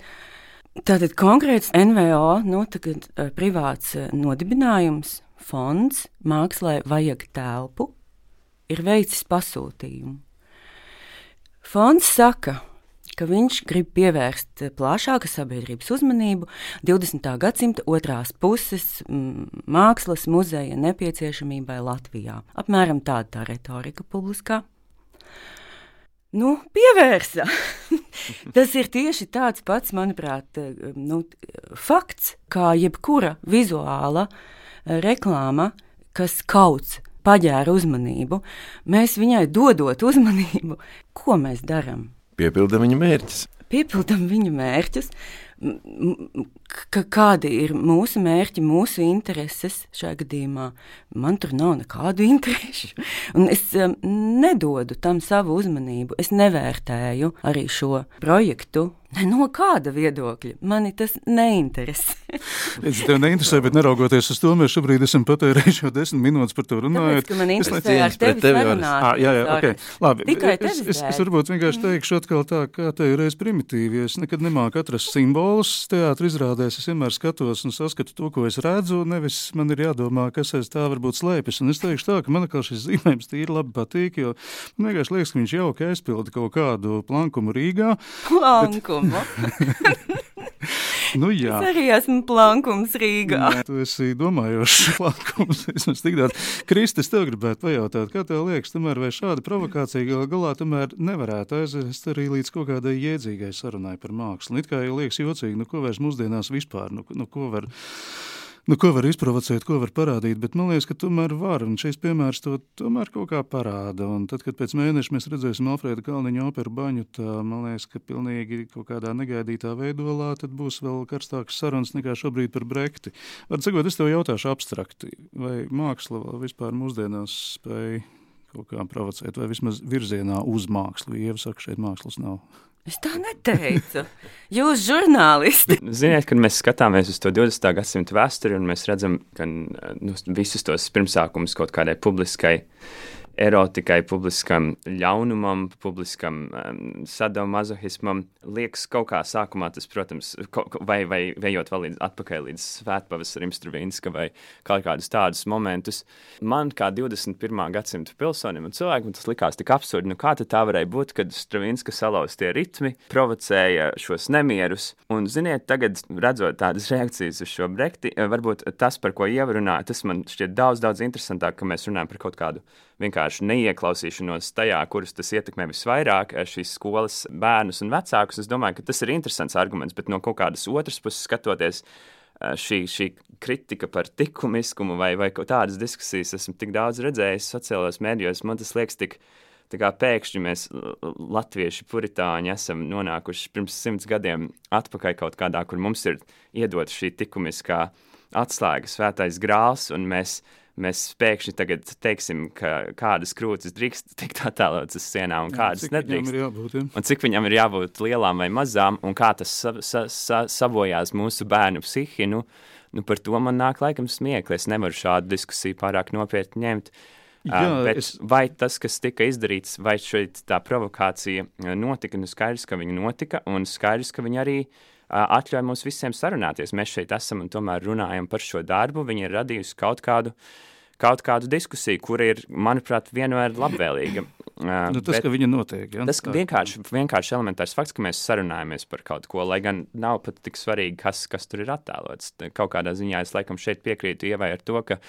Tātad konkrēts NVO, nu, tagad eh, privāts eh, nodibinājums, fonds, mākslē vajag telpu, ir veicis pasūtījumu. Fonds saka, ka viņš grib pievērst plašāku sabiedrības uzmanību 20. gadsimta otrās puses mm, mākslas muzeja nepieciešamībai Latvijā. Apmēram tāda tā retorika publiskā. nu, pievērsa. Tas ir tieši tāds pats, manuprāt, nu, fakts, kā jebkura vizuāla reklāma, kas kauc paģēra uzmanību, mēs viņai dodot uzmanību, ko mēs darām. Piepildām viņa mērķus. Piepildām viņa mērķus, ka kādi ir mūsu mērķi, mūsu intereses šajā gadījumā. Man tur nav nekādu interesu. Un es um, nedodu tam savu uzmanību. Es nevērtēju arī šo projektu Ne, no kāda viedokļa? Mani tas neinteresē. es tev neinteresē, bet neraugoties uz to, mēs šobrīd esam patērējuši jau desmit minūtes par to runājot. Tāpēc, man interesē ar tevi tevi sarunāt. Ah, jā, jā, ok. Labi. Tikai es, es, es varbūt vienkārši teikšu atkal tā, kā te ir reiz primitīvi. Es nekad nemāku atrast simbolus teātri izrādēs. Es vienmēr skatos un saskatu to, ko es redzu, nevis man ir jādomā, kas aiz tā varbūt slēpjas. Un es teikšu tā, ka man atkal šis zīmējums tīri labi patīk, jo man vienkārši liekas, ka viņš jauki aizpilda kaut kādu plankumu Rīgā. Plankumu. Bet. nu, jā. es arī esmu plankums Rīgā. Nē, tu esi domājošs plankums. Es tik daudz. Kristis, tev gribētu pajautāt, kā tev liekas, tomēr vai šāda provokācija gal galā tomēr nevarētu aizvest arī līdz kaut kādai jēdzīgai sarunai par mākslu. It kā jau liekas jocīgi, nu ko vairs mūsdienās vispār, nu, nu ko var nu, ko var izprovocēt, ko var parādīt, bet man liekas, ka tomēr var, un šis piemērs to tomēr kaut kā parāda. Un tad, kad pēc mēneša mēs redzēsim Alfrēda Kalniņa operu baņu, tā man liekas, ka pilnīgi kaut kādā negaidītā veidolā tad būs vēl karstāks sarunas nekā šobrīd par Brekti. Var sakot, es tev jautāšu abstrakti, vai māksla vispār mūsdienās spēj kaut kā provocēt, vai vismaz virzienā uz mākslu. Ieva saka, šeit mākslas nav. Es tā neteicu. Jūs, žurnālisti. Ziniet, kad mēs skatāmies uz to 20. gadsimta vēsturi un mēs redzam ka, nu, visus tos pirmsākumus kaut kādai publiskai erotikai, publiskam ļaunumam, publiskam um, sadomazohismam. Liekas, kaut kā sākumā tas, protams, vai, vai vejot vēl līdz atpakaļ līdz svētpavasarim Stravinska vai kaut kādus tādus momentus. Man kā 21. gadsimta pilsonim un cilvēkam tas likās tik absurdi. Nu, kā tā varēja būt, kad Stravinska salauztie ritmi provocēja šos nemierus? Un, ziniet, tagad redzot tādas reakcijas uz šo brekti, varbūt tas, par ko ievarunāju, tas man šķiet daudz, daudz interesantāk, ka mēs runājam par kaut kādu vienkārši neieklausīšanos tajā, kurus tas ietekmē visvairāk, eh, šīs skolas bērnus un vecākus. Es domāju, ka tas ir interesants arguments, bet no kaut kādas otras puses skatoties. Eh, šī, šī kritika par likumiskumu vai, vai tādas diskusijas esmu tik daudz redzējis sociālajos mēdījos. Man tas liekas tik, tā kā pēkšņi mēs, latvieši, puritāņi, esam nonākuši pirms simts gadiem atpakaļ kaut kādā, kur mums ir iedota šī likumiskā atslēga, svētais grāls, un mēs mēs pēkšņi tagad teiksim, ka kādas krūtis drīkst tikt attēlotas uz sienām un kādas jā, nedrīkst. Jābūt, ja? Un cik viņam ir jābūt lielām vai mazām, un kā tas sa, sa, sa, sabojās mūsu bērnu psihi, nu, nu par to man nāk laikam smiekli. Es nevaru šādu diskusiju pārāk nopietni ņemt. Jā, uh, bet es... vai tas, kas tika izdarīts, vai šeit tā provokācija notika, nu skaidrs, ka viņa notika, un skaidrs, ka viņa arī atļauj mums visiem sarunāties. Mēs šeit esam un tomēr runājam par šo darbu. Viņa ir radījusi kaut kādu uh, kaut kādu diskusiju, kur ir, manuprāt, vienmēr labvēlīga. Uh, nu, tas, bet, ka viņa notiek. Ja? Tas vienkārši, vienkārši elementārs fakts, ka mēs sarunājamies par kaut ko, lai gan nav pat tik svarīgi, kas, kas tur ir attēlots. Kaut kādā ziņā es laikam šeit piekrītu Ievai ar to, ka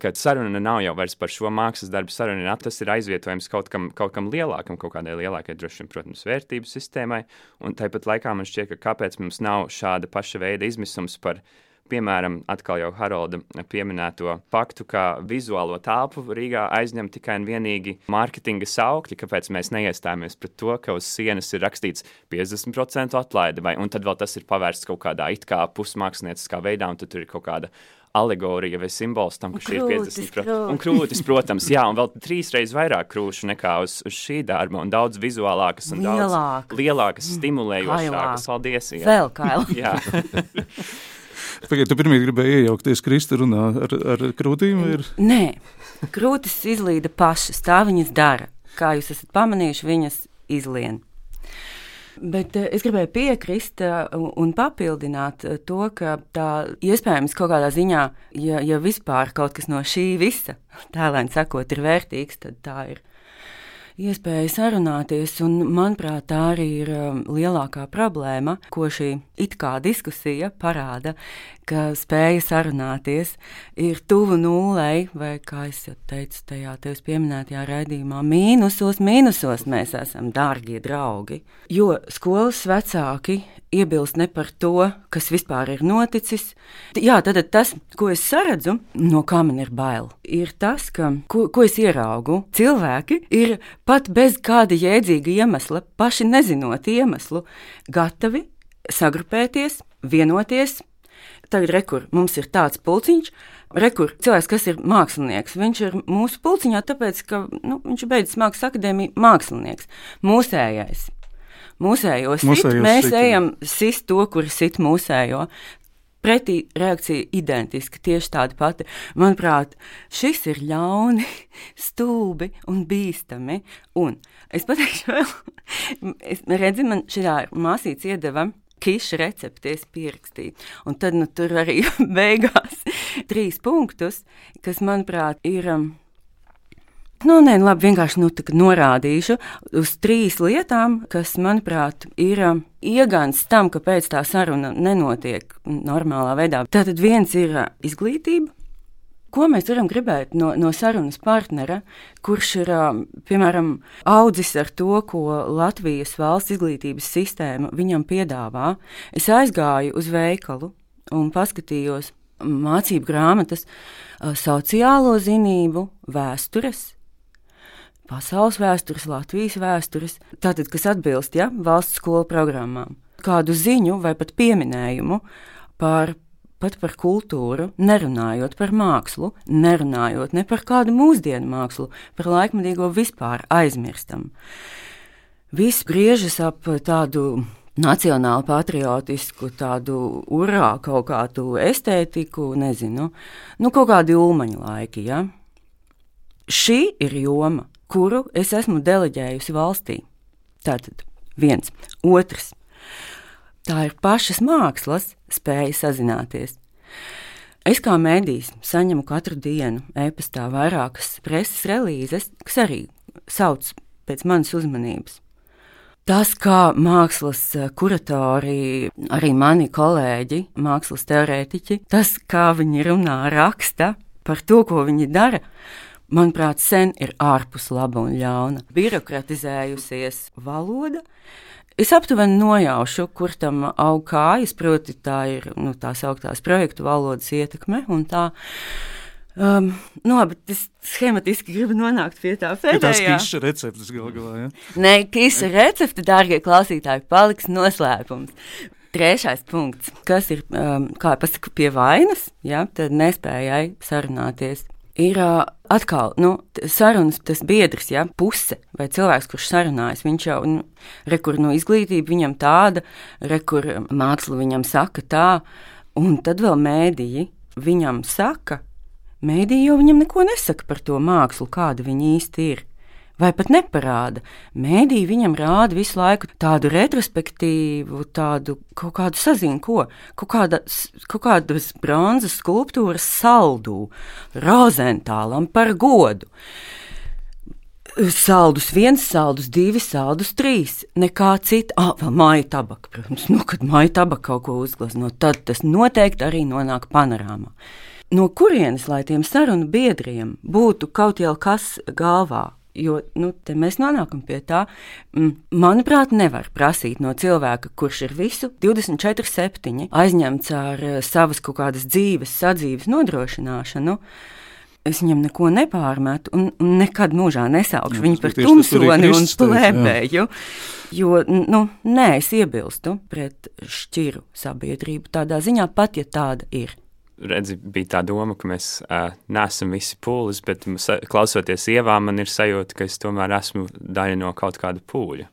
ka saruna nav jau par šo mākslas darbu. Saruna tas ir aizvietojams kaut kam, kaut kam lielākam, kaut kādai lielākai, droši vien, protams, vērtību sistēmai. Un tāpat laikā man šķiet, ka kāpēc mums nav šāda paša veida izmisums par Piemēram, atkal jau Harolda pieminēto faktu, ka vizuālo telpu Rīgā aizņem tikai un vienīgi mārketinga saukļi, kāpēc mēs neiestājāmies pret to, ka uz sienas ir rakstīts 50% atlaide, vai, un tad vēl tas ir pavērsts kaut kādā it kā pusmākslinieckā veidā, un tad tur ir kaut kāda alegorija vai simbols tam, ka šī ir 50%. Un krūtis, protams, jā, un vēl trīs reizes vairāk krūšu nekā uz, uz šī darba, un daudz vizuālākas un Lielāk. daudz lielākas, stimulējošākas. Paldies! Jā. Vēl kaila. Pagaidiet, tu pirmie gribēji iejaukties Krista runā ar, ar krūtīm? Ir? Nē, krūtis izlīda pašas, tā viņas dara. Kā jūs esat pamanījuši, viņas izlien. Bet uh, es gribēju piekrist uh, un papildināt uh, to, ka tā iespējams kaut kādā ziņā, ja, ja vispār kaut kas no šī visa, tēlēni sakot, ir vērtīgs, tad tā ir iespēja sarunāties, un manuprāt, tā arī ir um, lielākā problēma, ko šī it kā diskusija parāda, ka spēja sarunāties ir tuvu nulei, vai kā es jau teicu, tajā tevis pieminētajā raidījumā, mīnusos, mīnusos mēs esam dārgie draugi. Jo skolas vecāki iebilst ne par to, kas vispār ir noticis. Jā, tad tas, ko es saredzu, no kā man ir bail, ir tas, ka, ko, ko es ieraugu. Cilvēki ir pat bez kāda jēdzīga iemesla, paši nezinot iemeslu, gatavi sagrupēties, vienoties. Tagad rekur, mums ir tāds pulciņš, rekur, cilvēks, kas ir mākslinieks. Viņš ir mūsu pulciņā, tāpēc, ka nu, viņš ir beidzis mākslas akadēmiju mākslinieks. Mūsējais mūsējo sit, mūsējo mēs sit, ejam sist to, kur sit mūsējo. Pretī reakcija identiska, tieši tāda pati. Manuprāt, šis ir ļauni, stulbi un bīstami. Un es pateikšu, vēl, es redzu, man šajā māsīca iedeva kiša recepti, es pierakstīju. Un tad nu, tur arī beigās trīs punktus, kas, manuprāt, ir. Um, Nu, nē, nu, labi, vienkārši nu, norādīšu uz trīs lietām, kas, manuprāt, ir um, iegāns tam, kāpēc tā saruna nenotiek normālā veidā. Tātad viens ir uh, izglītība. Ko mēs varam gribēt no, no sarunas partnera, kurš ir um, piemēram audzis ar to, ko Latvijas valsts izglītības sistēma viņam piedāvā? Es aizgāju uz veikalu un paskatījos mācību grāmatas, uh, sociālo zinību, vēstures pasaules vēstures, Latvijas vēstures, tātad, kas atbilst ja, valsts skolu programmām. Kādu ziņu vai pat pieminējumu par, pat par kultūru, nerunājot par mākslu, nerunājot ne par kādu mūsdienu mākslu, par laikmatīgo vispār aizmirstam. Viss griežas ap tādu nacionāli patriotisku, tādu urā, kaut kādu estētiku, nezinu, nu, kaut kādi ulmaņa laiki. Ja? Šī ir joma, kuru es esmu deleģējusi valstī. Tātad viens, otrs. Tā ir pašas mākslas spēja sazināties. Es kā mēdījis saņemu katru dienu e-pastā vairākas preses relīzes, kas arī sauc pēc manas uzmanības. Tas, kā mākslas kuratori, arī mani kolēģi, mākslas teorētiķi, tas, kā viņi runā, raksta par to, ko viņi dara, manuprāt, sen ir ārpus laba un ļauna. Birokratizējusies valoda. Es aptuveni nojaušu, kur tam aug kājas, proti, tā ir nu, tā sauktās projektu valodas ietekme. Um, nu, labi, es schematiski gribu nonākt pie tā pēdējā. Tas ir kīša receptes gal galā, ja? Nē, kīša recepte, dārgie klausītāji, paliks noslēpums. Trešais punkts, kas ir, um, kā pasaka, pie vainas, ja, tad nespējai sarunāties ir uh, atkal nu, sarunas, tas biedrs, ja, puse vai cilvēks, kurš sarunājas. Viņš jau nu, rekur no izglītība viņam tāda, rekur māksla viņam saka tā, un tad vēl mēdīji viņam saka, mēdīji jau viņam neko nesaka par to mākslu, kāda viņa īsti ir vai pat neparāda. Mēdī viņam rāda visu laiku tādu retrospektīvu, tādu kaut kādu saziņu, ko kaut, kāda, kaut kādas bronzas skulptūras saldū, rozentālam par godu. Saldus viens, saldus divi, saldus trīs. Nekā cita. Ah, vēl māja tabaka, protams. Nu, kad māja tabaka kaut ko uzglezno, tad tas noteikti arī nonāk panorāmā. No kurienes, lai tiem sarunu biedriem būtu kaut kas galvā, Jo nu, mēs nonākam pie tā, manuprāt, nevar prasīt no cilvēka, kurš ir visu 24, 7 aizņemts ar eh, savas kaut kādas dzīves, sadzīves nodrošināšanu. Es viņam neko nepārmetu, un, un nekad mūžā nesaukšu viņu par tumsoni un plēbēju. Jo, nu, nē, es iebilstu pret šķiru sabiedrību tādā ziņā, pat ja tāda ir redzi, bija tā doma, ka mēs uh, neesam visi pūlis, bet klausoties ievā, man ir sajūta, ka es tomēr esmu daļa no kaut kāda pūļa.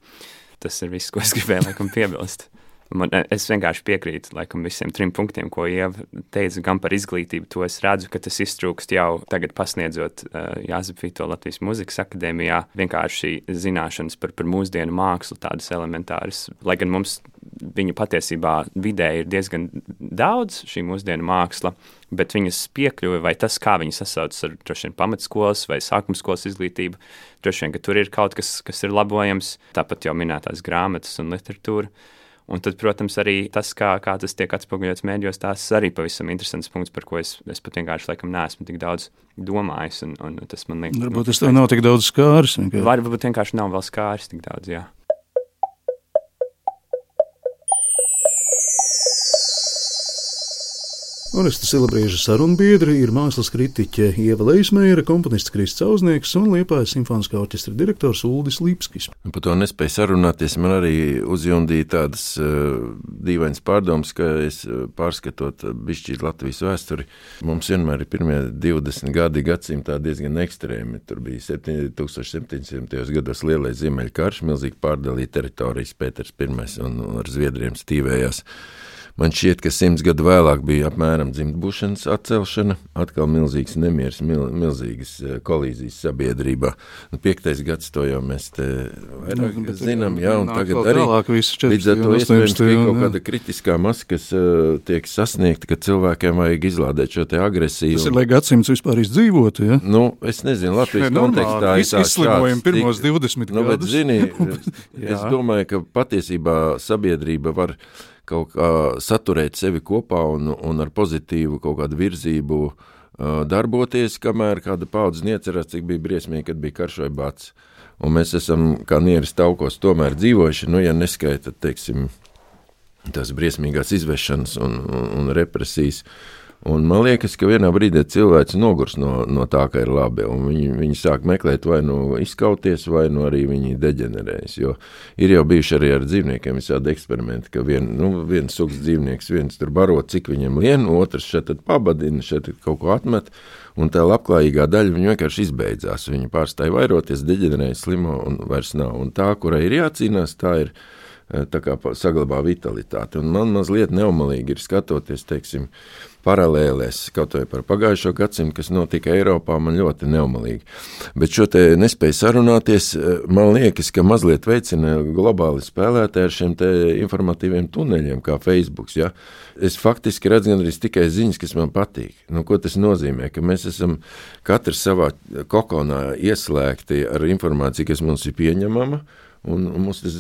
Tas ir viss, ko es gribēju laikam piebilst. Man, es vienkārši piekrītu laikam, visiem trim punktiem, ko Ieva teica, gan par izglītību. To es redzu, ka tas iztrūkst jau tagad, pasniedzot uh, Jāzepfīto Latvijas Mūzikas akadēmijā. Vienkārši zināšanas par, par mūsdienu mākslu, tādas elementāras. Lai gan mums viņa patiesībā vidē ir diezgan daudz šī mūsdienu māksla, bet viņas piekļuve vai tas, kā viņi sasaucas ar vien pamatskolas vai sākuma skolas izglītību, droši vien, ka tur ir kaut kas, kas ir labojams, tāpat jau minētās grāmatas un literatūra. Un tad, protams, arī tas, kā, kā tas tiek atspoguļots mēdījos, tas arī pavisam interesants punkts, par ko es, es pat vienkārši laikam neesmu tik daudz domājis. Un, un tas man liekas, varbūt tas tev nav tik daudz skārs. Varbūt vienkārši nav vēl skārs tik daudz, jā. Oresta Silabrieža sarunbiedri ir mākslas kritiķe Ieva Leismēra, komponists Krists Cauznieks un Liepājas simfoniskā orķestra direktors Uldis Lipskis. Par to nespēju sarunāties, man arī uzjundīja tādas uh, dīvainas pārdomas, ka es uh, pārskatot uh, bišķīt Latvijas vēsturi, mums vienmēr ir pirmie 20 gadi gadsimtā diezgan ekstrēmi. Tur bija 1700. gados lielais Ziemeļkarš, milzīgi pārdalīja teritorijas Pēters I un ar Zviedriem stīvējās. Man šķiet, ka simts gadu vēlāk bija apmēram dzimtbūšanas atcelšana, atkal milzīgs nemieris, mil, milzīgas eh, kolīzijas sabiedrībā. Nu, piektais gads to jau mēs te vairāk nu, zinām, jā, un tagad arī līdz ar to iespējams, ir kaut kāda kritiskā masa, kas uh, tiek sasniegta, ka cilvēkiem vajag izlādēt šo te agresiju. Tas ir, lai gadsimts vispār izdzīvotu, ja? Nu, es nezinu, Latvijas ne, kontekstā ir tā izslimojumi pirmos 20 nu, gadus. Bet, zini, es domāju, ka patiesībā sabiedrība var kaut kā saturēt sevi kopā un, un ar pozitīvu kaut kādu virzību darboties, kamēr kāda paudze neatcerās, cik bija briesmīgi, kad bija karš vai bats. Un mēs esam kā nieris taukos tomēr dzīvojuši, nu, ja neskaita, teiksim, tās briesmīgās izvešanas un, un, un represijas. Uh, Un man liekas, ka vienā brīdī cilvēks nogurs no, no tā, ka ir labi. Viņi, viņi sāk meklēt, vai nu izkauties, vai nu arī viņi deģenerējas. Jo ir jau bijuši arī ar dzīvniekiem visādi eksperimenti, ka vien, nu, viens sugas dzīvnieks, viens tur baro, cik viņam lien, otrs šeit pabadina, šeit kaut ko atmet. Un tā labklājīgā daļa vienkārši izbeidzās. Viņa pārstāja vairoties, deģenerēja slimo un vairs nav. Un tā, kurai ir jācīnās, tā ir kā saglabā vitalitāti. Un man mazliet neumalīgi ir skatoties, teiksim, paralēlēs, kaut vai par pagājušo gadsimtu, kas notika Eiropā, man ļoti neumalīgi. Bet šo te nespēju sarunāties, eh, man liekas, ka mazliet veicina globāli spēlētāji ar šiem te informatīviem tuneļiem, kā Facebook. Ja? Es faktiski redzu gandrīz tikai ziņas, kas man patīk. Nu, ko tas nozīmē? Ka mēs esam katrs savā kokonā ieslēgti ar informāciju, kas mums ir pieņemama. Un, un mums tas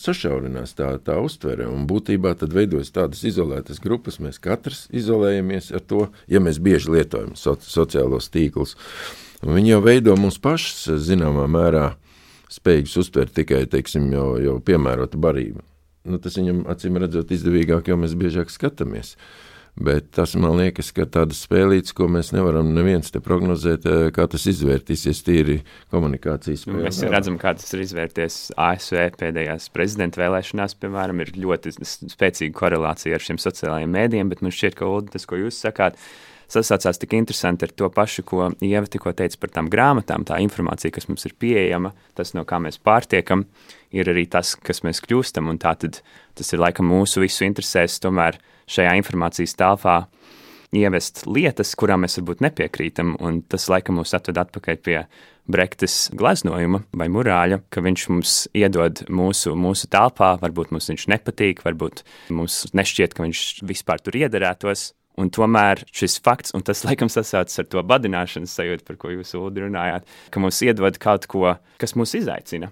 sašaurinās tā, tā uztvere. Un būtībā tad veidojas tādas izolētas grupas. Mēs katrs izolējamies ar to, ja mēs bieži lietojam so, sociālos tīklus. Un viņi jau veido mums pašus zināmā mērā spējīgus uztvert tikai teiksim, jau, jau piemērotu barību. Nu, tas viņam acīm redzot izdevīgāk, jo mēs biežāk skatāmies. Uh, Bet tas man liekas, ka tādas spēlītas, ko mēs nevaram neviens te prognozēt, eh, kā tas izvērtīsies tīri komunikācijas spēlē. Mēs redzam, kā tas ir izvērties ASV pēdējās prezidenta vēlēšanās, piemēram, ir ļoti spēcīga korelācija ar šiem sociālajiem mēdiem, bet man šķiet, ka Ulda, tas, ko jūs sakāt, sasaucās tik interesanti ar to pašu, ko Ieva tikko teica par tām grāmatām, tā informācija, kas mums ir pieejama, tas, no kā mēs pārtiekam, ir arī tas, kas mēs kļūstam, un tā tad tas ir laikam mūsu visu interesēs tomēr šajā informācijas telpā ievest lietas, kurām mēs varbūt nepiekrītam, un tas laikam mūs atved atpakaļ pie Brektes gleznojuma vai murāļa, ka viņš mums iedod mūsu, mūsu telpā, varbūt mums viņš nepatīk, varbūt mums nešķiet, ka viņš vispār tur iederētos, Un tomēr šis fakts, un tas laikam sasaucas ar to badināšanas sajūtu, par ko jūs runājāt, ka mums iedod kaut ko, kas mūs izaicina.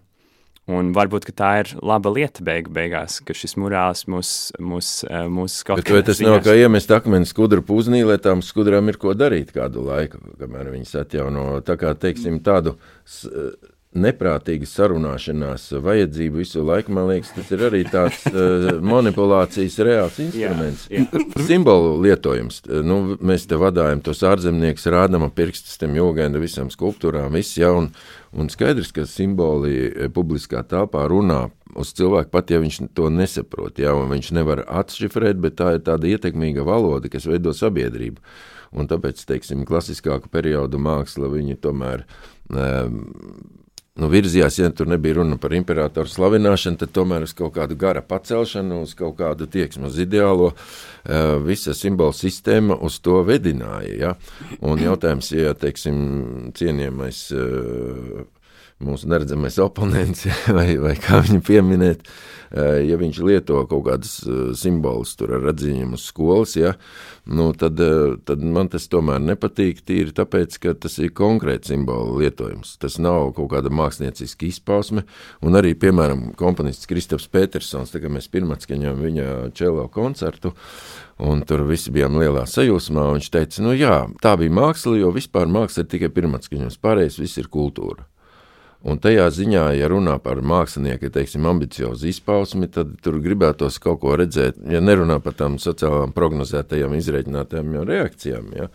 Un varbūt tā ir laba lieta beig beigās, ka šis murāls mūs, mūs, eh, mūs kaut kā. Vai tas nav kā iemest akmeni skudru pūznī, lai tām skudrām ir ko darīt kādu laiku, kamēr viņas atjauno, tā kā, teiksim, tādu neprātīga sarunāšanās vajadzību visu laiku, man liekas, tas ir arī tāds uh, manipulācijas reāls instruments. Jā, jā. Simbolu lietojums. Nu, mēs te vadājam tos ārzemniekus, rādām pirkstus tam jūgēna visam skulptūrām, viss jau, un, un skaidrs, ka simboli eh, publiskā telpā runā uz cilvēku, pat ja viņš to nesaprot, jā, un viņš nevar atšifrēt, bet tā ir tāda ietekmīga valoda, kas veido sabiedrību. Un tāpēc, teiksim, klasiskāku periodu māksla, viņi tomēr um, nu, virzījās, ja tur nebija runa par imperatoru slavināšanu, tad tomēr uz kaut kādu gara pacelšanu, uz kaut kādu tieksmu, uz ideālo, uh, visa simbola sistēma uz to vedināja. Ja? Un jautājums, ja, teiksim, cienījamais uh, mūsu neredzamais oponents, vai, vai kā viņu pieminēt, eh, ja viņš lieto kaut kādus eh, simbolus tur ar atziņiem uz skolas, ja, nu, tad, eh, tad man tas tomēr nepatīk tīri tāpēc, ka tas ir konkrēti simbolu lietojums. Tas nav kaut kāda mākslinieciska izpausme, un arī, piemēram, komponists Kristaps Petersons, kā mēs pirmatskaņām viņa čelo koncertu, Un tur visi bijām lielā sajūsmā. Viņš teica, nu jā, tā bija māksla, jo vispār māksla ir tikai pirmatskaņos, pārējais viss ir kultūra. Un tajā ziņā, ja runā par mākslinieku, teiksim, ambiciozu izpausmi, tad tur gribētos kaut ko redzēt, ja nerunā par tām sociālām prognozētajām, izreikinātajām reakcijām. Ja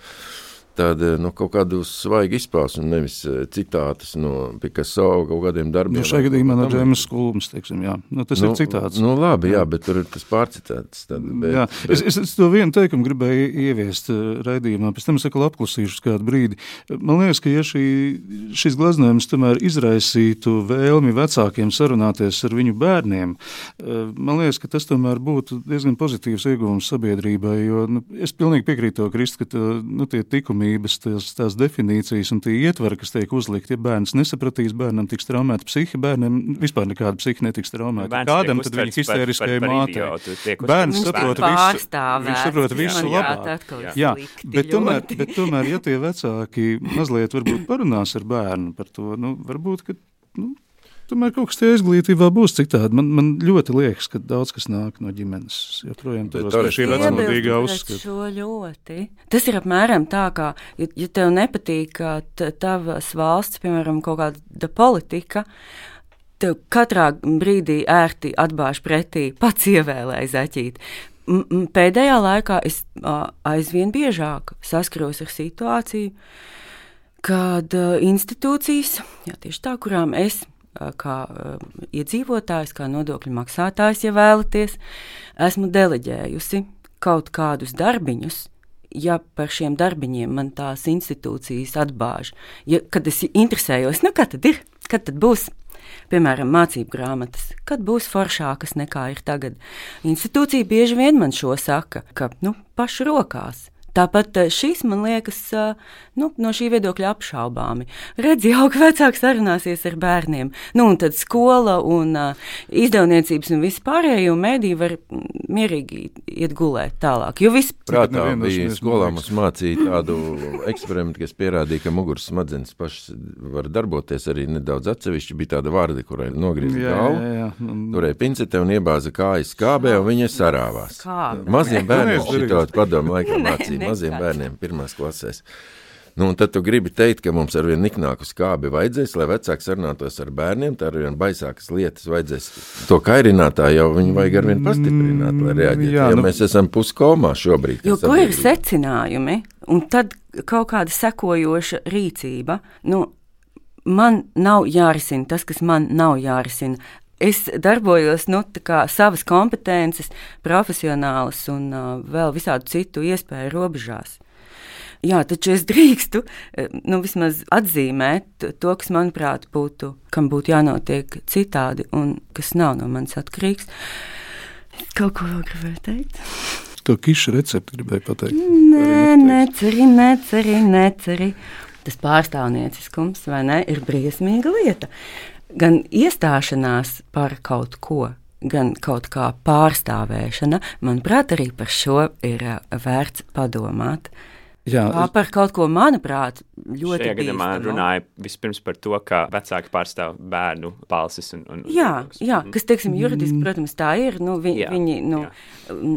tāda nu, kaut kāda svaiga izpausme, nevis eh, citātas no Picasso kaut kādiem darbiem. Nu, šajā gadījumā no Džēmas Kulmas, teiksim, jā. Nu, tas nu, ir citāts. Nu, labi, jā, bet tur ir tas pārcitēts. Tad, bet, jā, bet... es, es, es to vienu teikumu gribēju ieviest raidījumā, pēc tam es atkal apklusīšu kādu brīdi. Man liekas, ka ja šī, šis glaznojums tomēr izraisītu vēlmi vecākiem sarunāties ar viņu bērniem, man liekas, ka tas tomēr būtu diezgan pozitīvs ieguvums sabiedrībai, jo nu, es pilnīgi piekrītu to, Krist, ka tā, nu, tie tikumi likumības, tās, tās definīcijas un tie ietveri, kas tiek uzlikti. Ja bērns nesapratīs, bērnam tiks traumēta psihe, bērnam vispār nekāda psihe netiks traumēta. Kādam tad viņa histēriskajai mātei? Bērns saprot visu, viņš saprot visu labāk. Jā, bet tomēr, bet tomēr, ja tie vecāki mazliet varbūt parunās ar bērnu par to, nu, varbūt, ka, nu, Tomēr kaut kas tajā izglītībā būs citādi. Man, man ļoti liekas, ka daudz kas nāk no ģimenes. Joprojām tur ir vecmodīgā uzskata. Tas ir apmēram tā, ka, ja, ja tev nepatīk tavas valsts, piemēram, kaut kāda politika, tev katrā brīdī ērti atbāž pretī, pats ievēlēja zaķīt. Pēdējā laikā es aizvien biežāk saskaros ar situāciju, kad institūcijas, jā, tieši tā, kurām es kā iedzīvotājs, kā nodokļu maksātājs, ja vēlaties, esmu deleģējusi kaut kādus darbiņus. Ja par šiem darbiņiem man tās institūcijas atbāž, ja, kad es interesējos, nu, kad tad ir, kad tad būs, piemēram, mācību grāmatas, kad būs foršākas nekā ir tagad. Institūcija bieži vien man šo saka, ka nu, pašu rokās Tāpat eh, šis man liekas eh, nu, no šī viedokļa apšaubāmi. Redzi, jau ka vecāks sarunāsies ar bērniem. Nu, un tad skola un uh, izdevniecības un viss pārējie mēdī var mierīgi iet gulēt tālāk. Jo viss prātā bija skolā mums mācīja tādu eksperimentu, kas pierādīja, ka muguras smadzenes pašas var darboties arī nedaudz atsevišķi. Bija tāda vārda, kurai nogriezta galva, turēja pincete un iebāza kājas skābē, un viņa sarāvās. Maziem bērniem šito padomu laikā mācīja maziem bērniem, pirmās klasēs. Nu, tad tu gribi teikt, ka mums ar vien niknāku skābi vajadzēs, lai vecāki sarunātos ar bērniem, tā ar vien baisākas lietas vajadzēs. To kairinātāju jau viņu vajag ar vien pastiprināt, lai reaģētu. Jā, ja nu, mēs esam puskomā šobrīd. Jo ko ir secinājumi, un tad kaut kāda sekojoša rīcība, nu, man nav jārisina tas, kas man nav jārisina es darbojos nu, savas kompetences, profesionālas un uh, vēl visādu citu iespēju robežās. Jā, taču es drīkstu nu, vismaz atzīmēt to, kas, manuprāt, būtu, kam būtu jānotiek citādi un kas nav no manis atkarīgs. Kaut ko vēl gribēju teikt. To kišu recepti gribēju pateikt. Nē, neceri, neceri, neceri. Tas pārstāvnieciskums, vai ne, ir briesmīga lieta gan iestāšanās par kaut ko, gan kaut kā pārstāvēšana, manuprāt, arī par šo ir vērts padomāt. Jā, es... Par kaut ko, manuprāt, ļoti Šajā gadījumā runāja vispirms par to, ka vecāki pārstāv bērnu balsis. Un, un, jā, jā, mhm. kas, teiksim, juridiski, protams, tā ir. Nu, vi, jā, viņi, nu, jā.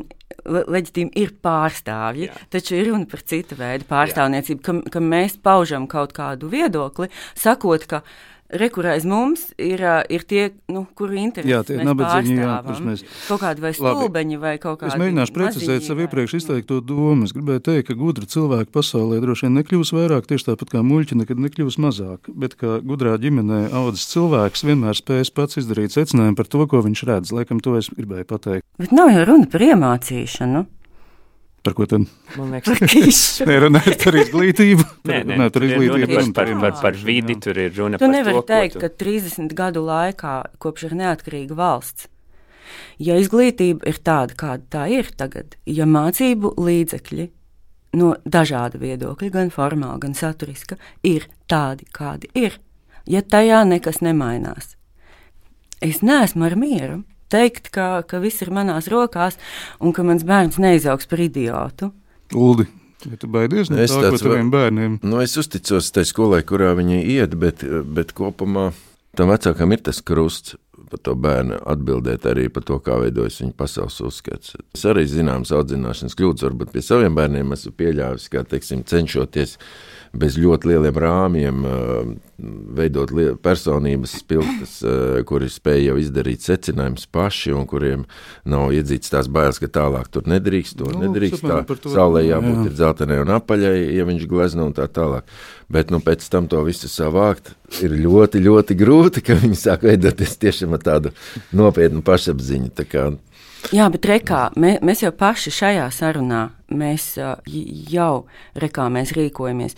Leģitīmi ir pārstāvji, jā. taču ir runa par citu veidu pārstāvniecību, ka, ka mēs paužam kaut kādu viedokli, sakot, ka Rekurā aiz mums ir, ir tie, nu, kuru intereses jā, tie nabadzīgi, jā, kurus mēs. Kaut kādi vai stulbeņi vai kaut kādi. Es mēģināšu precizēt savu iepriekš izteikto domu. Es gribēju teikt, ka gudra cilvēka pasaulē droši vien nekļūs vairāk, tieši tāpat kā muļķi nekad nekļūs mazāk. Bet kā gudrā ģimenē audzis cilvēks vienmēr spējas pats izdarīt secinājumu par to, ko viņš redz. Laikam to es gribēju pateikt. Bet nav jau runa par iemācīšanu. Par ko tad? Man liekas, nē, runājot par izglītību. Nē, nē, nē, tur ir runa par, par, par, par vidi, tur ir runa tu par nevari to, teikt, tu... ka 30 gadu laikā, kopš ir neatkarīga valsts, ja izglītība ir tāda, kāda tā ir tagad, ja mācību līdzekļi no dažāda viedokļa, gan formāli, gan saturiska, ir tādi, kādi ir, ja tajā nekas nemainās. Es neesmu ar mieru teikt, ka, ka viss ir manās rokās un ka mans bērns neizaugs par idiotu. Uldi, Ja tu baidies no Es tā, ko taviem bērniem? Nu, es uzticos tai skolai, kurā viņi iet, bet, bet kopumā tam vecākam ir tas krusts par to bērnu atbildēt arī par to, kā veidojas viņa pasaules uzskats. Es arī zināmas audzināšanas kļūdas, varbūt pie saviem bērniem esmu pieļāvis, kā teiksim, cenšoties bez ļoti lieliem rāmjiem uh, veidot personības spilgtas, uh, kuri spēj jau izdarīt secinājumus paši un kuriem nav iedzīts tās bailes, ka tālāk tur nedrīkst, to Nu, nedrīkst. Tā to. saulē jābūt Jā. ir dzeltenai un apaļai, ja viņš glezno un tā tālāk. Bet nu, pēc tam to visu savākt ir ļoti, ļoti grūti, ka viņi sāk veidoties tiešām ar tādu nopietnu pašapziņu. Tā kā, Jā, bet rekā, mē, mēs jau paši šajā sarunā, mēs jau rekā mēs rīkojamies.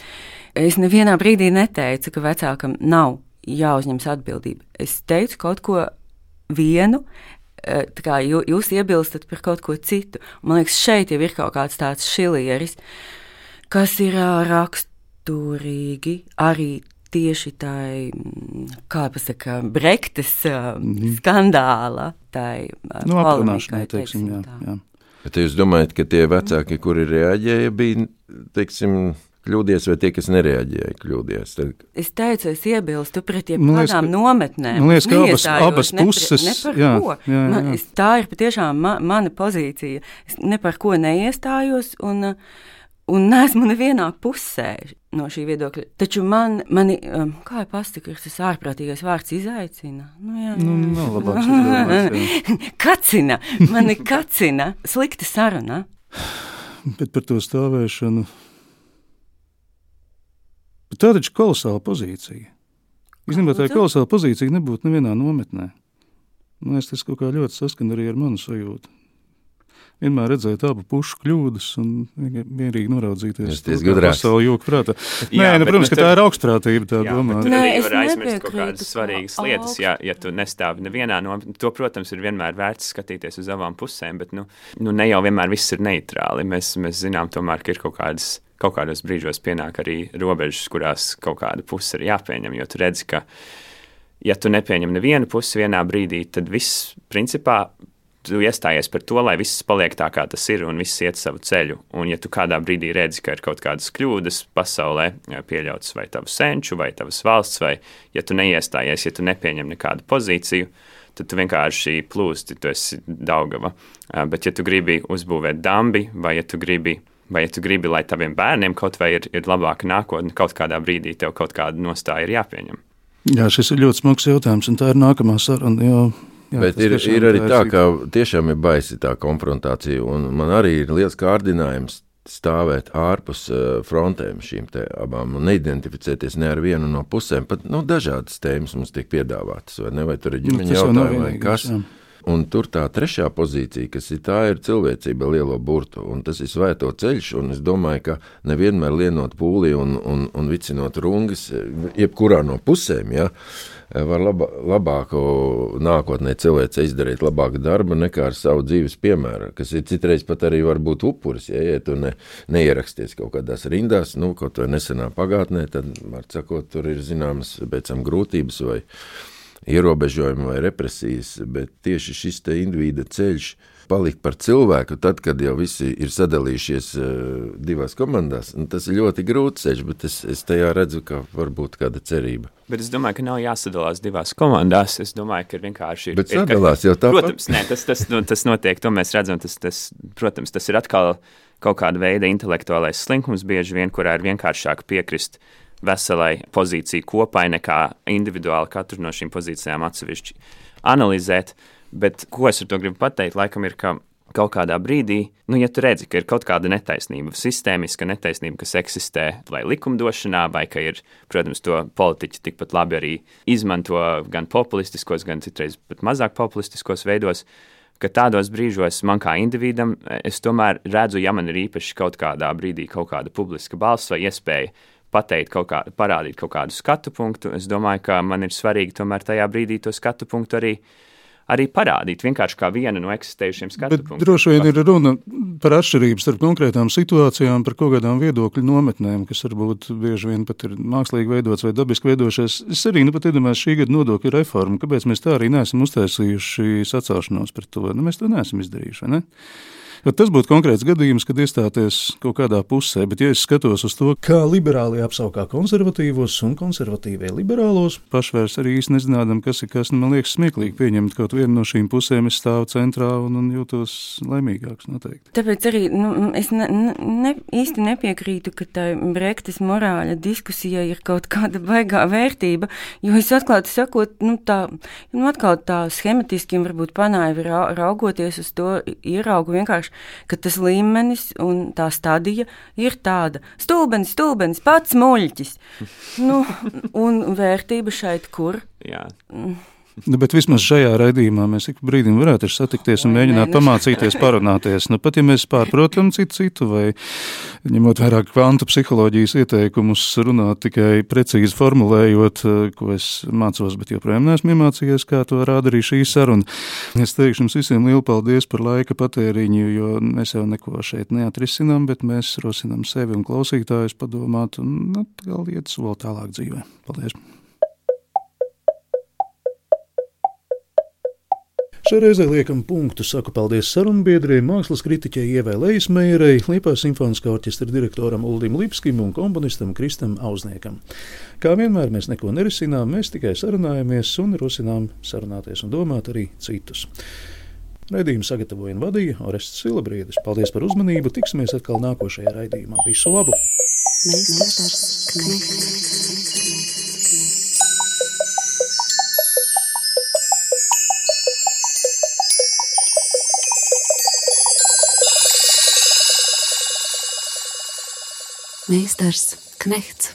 Es nevienā brīdī neteicu, ka vecākam nav jāuzņemas atbildība. Es teicu kaut ko vienu. Kā jū- jūs iebilstat par kaut ko citu. Man liekas, šeit jau ir kaut kāds tāds šilieris, kas ir raksturīgi arī tieši tai, mm, kā pasaka, Brektes ā, skandāla, tai Nu, polemikai, aprunāšanai, teiksim, jā. jā. Bet jūs domājat, ka tie vecāki, kuri reaģēja, bija teiksim, kļūdies, vai tie, kas nereaģēja, kļūdies? Tad, Es teicu, es iebilstu pret jebkādām nometnēm. man liekas, ka abas- abas ne puses- Ne par jā, ko. jā, Man, jā. es, tā ir patiešām ma, mana pozīcija. Es ne par ko neiestājos. Un, uh, Un neesmu nevienā pusē no šī viedokļa. Taču man, mani, um, kā jau pasaka, tas ārprātīgais vārds izaicina. Nu, jā. Nu, nav labāks izdomājums, jā. kacina, mani kacina. Slikta saruna. Bet par to stāvēšanu. Bet tā taču ir kolosāla pozīcija. Īstenībā tā ir kolosāla pozīcija nebūt nevienā nometnē. Man liekas, tas kaut kā ļoti saskan arī ar manu sajūtu. Vienmēr redzēt abu pušu kļūdas un mierīgi noraudzīties. Esat kā gudrāks. Pasauli jūka prātā. Nē, Jā, nu, bet, protams, nu, ka tā ir augstprātība, tā Jā, domā. tur Nē, arī var aizmirst kaut kādas ka svarīgas lietas. Ja, ja tu nestāvi nevienā no to, protams, ir vienmēr vērts skatīties uz abām pusēm, bet nu, nu, ne jau vienmēr viss ir neitrāli. Mēs, mēs zinām, tomēr, ka ir kaut kādas. Kaut kādos brīžos pienāk arī robežas, kurās kaut kāda puse ir jāpieņem. Jo tu redzi, ka, ja tu nepieņem nevienu pusi vienā brīdī, tad viss, principā, tu iestājies par to, lai viss paliek tā, kā tas ir, un viss iet savu ceļu. Un, ja tu kādā brīdī redzi, ka ir kaut kādas kļūdas pasaulē, pieļautas vai tavu senču, vai tavas valsts, vai ja tu neiestājies, ja tu nepieņem nekādu pozīciju, tad tu vienkārši plūsti, tu esi Daugava. Bet, ja tu gribi uzbūvēt dambi, vai ja tu gribi, vai ja tu gribi lai taviem bērniem kaut vai ir, ir labāka nākotne, kaut kādā brīdī tev kaut kāda nostāja ir jāpieņem. Jā, šis ir ļoti smags jautājums, un tā ir nākamā saruna. Jā, jā, Bet ir, ir arī tā, ir ka tiešām ir baisi tā konfrontācija, un man arī ir liels kārdinājums stāvēt ārpus uh, frontēm šīm abām un neidentificēties ne ar vienu no pusēm. Pat nu, dažādas tēmas mums tiek piedāvātas, vai ne? Vai tur ir Nu, ģimeņa nav jautājumi vai kas. jā. Un tur tā trešā pozīcija, kas ir tā, ir cilvēcība lielo burtu, un tas ir svēto ceļš. Es domāju, ka nevienmēr lienot pūli un, un, un vicinot rungas, jebkurā no pusēm, ja, var laba, labāku nākotnē cilvēce izdarīt labāku darbu nekā ar savu dzīves piemēru, kas ir citreiz pat arī var būt upuris. Ja, ja tu ne, neieraksties kaut kādās rindās, nu, kaut vai nesenā pagātnē, tad, var sakot, tur ir zināmas pēc tam grūtības vai ierobežojumi vai represijas, bet tieši šis te individa ceļš palikt par cilvēku, tad, kad jau visi ir sadalījušies uh, divās komandās, nu, tas ir ļoti grūts ceļš, bet es, es tajā redzu, ka var būt kāda cerība. Bet es domāju, ka nav jāsadalās divās komandās. Es domāju, ka ir vienkārši. Bet ir, ka- sadalās jau tāpat. Protams, nē, tas, tas, nu, tas notiek. To mēs redzam. Tas, tas, protams, tas ir atkal kaut kāda veida intelektuālais slinkums, bieži vien, kurā ir vienkāršāk piekrist veselai pozīcijai kopai nekā individuāli katru no šīm pozīcijām atsevišķi analizēt. Bet ko es ar to gribu pateikt, laikam ir, ka kaut kādā brīdī, nu, ja tu redzi, ka ir kaut kāda netaisnība, sistēmiska netaisnība, kas eksistē vai likumdošanā, vai ka ir, protams, to politiķi tikpat labi arī izmanto gan populistiskos, gan citreiz pat mazāk populistiskos veidos, ka tādos brīžos man kā individam, es tomēr redzu, ja man ir īpaši kaut kādā brīdī kaut kāda publiska balss vai iespēja pateikt kaut kā, parādīt kaut kādu skatu punktu, es domāju, ka man ir svarīgi tomēr tajā brīdī to skatu punktu arī arī parādīt vienkārši kā vienu no eksistējušiem punktiem. droši vien ir runa par atšķirību starp konkrētām situācijām, par kaut kādām viedokļu nometnēm, kas varbūt bieži vien pat ir mākslīgi veidots vai dabiski veidojušies. Es arī nu, pat iedomājos šī gada nodokļu reformu, kāpēc mēs tā arī neesam uztaisījuši sacēlšanos par to. Nu, mēs to neesam izdarījuši. Ne? Jo tas būtu konkrēts gadījums, kad iestāties kaut kādā pusē, bet, ja es skatos uz to, kā liberāli apsaukā konservatīvos un konservatīvie liberālos, pašvērs arī īsti nezinādam, kas ir kas, nu, man liekas smieklīgi pieņemt kaut vienu no šīm pusēm, es stāvu centrā un, un jūtos laimīgāks noteikti. Tāpēc arī nu, es ne, ne, īsti nepiekrītu, ka tai Brektas morāļa diskusijai ir kaut kāda baigā vērtība, jo es atklāti sakot, nu, tā, nu, atkal tā schematiski un varbūt panāja ra, raugoties uz to, ieraugu vienkārši ka tas līmenis un tā stadija ir tāda - stulbenis, stulbenis, pats muļķis. nu, un vērtība šeit kur? Jā. Mm. Nu, bet vismaz šajā raidījumā mēs ik brīdim varētu satikties un mēģināt nu. pamācīties, parunāties. Nu, pat ja mēs pārprotam citu citu, vai ņemot vērā kvantu psiholoģijas ieteikumus, runāt tikai precīzi formulējot, eh, ko es mācos, bet joprojām neesmu iemācījies, kā to rāda arī šī saruna. Es teikšu jums visiem lielu paldies par laika patēriņu, jo mēs jau neko šeit neatrisinām, bet mēs rosinām sevi un klausītājus padomāt un atkal iet soli tālāk dzīvē. Paldies! Šai reizē liekam punktu. Saku paldies sarunbiedriem, mākslas kritiķei Ievai Leismērai, Liepājas simfoniskā orķestra direktoram Uldim Lipskim un komponistam Kristam Auzniekam. Kā vienmēr mēs neko nerisinām, mēs tikai sarunājamies un rosinām sarunāties un domāt arī citus. Raidījumu sagatavoja un vadīja Orests Silabrīdis. Paldies par uzmanību! Tiksimies atkal nākošajā raidījumā. Visu labu! Meistars Knechts. Meistars Knechts.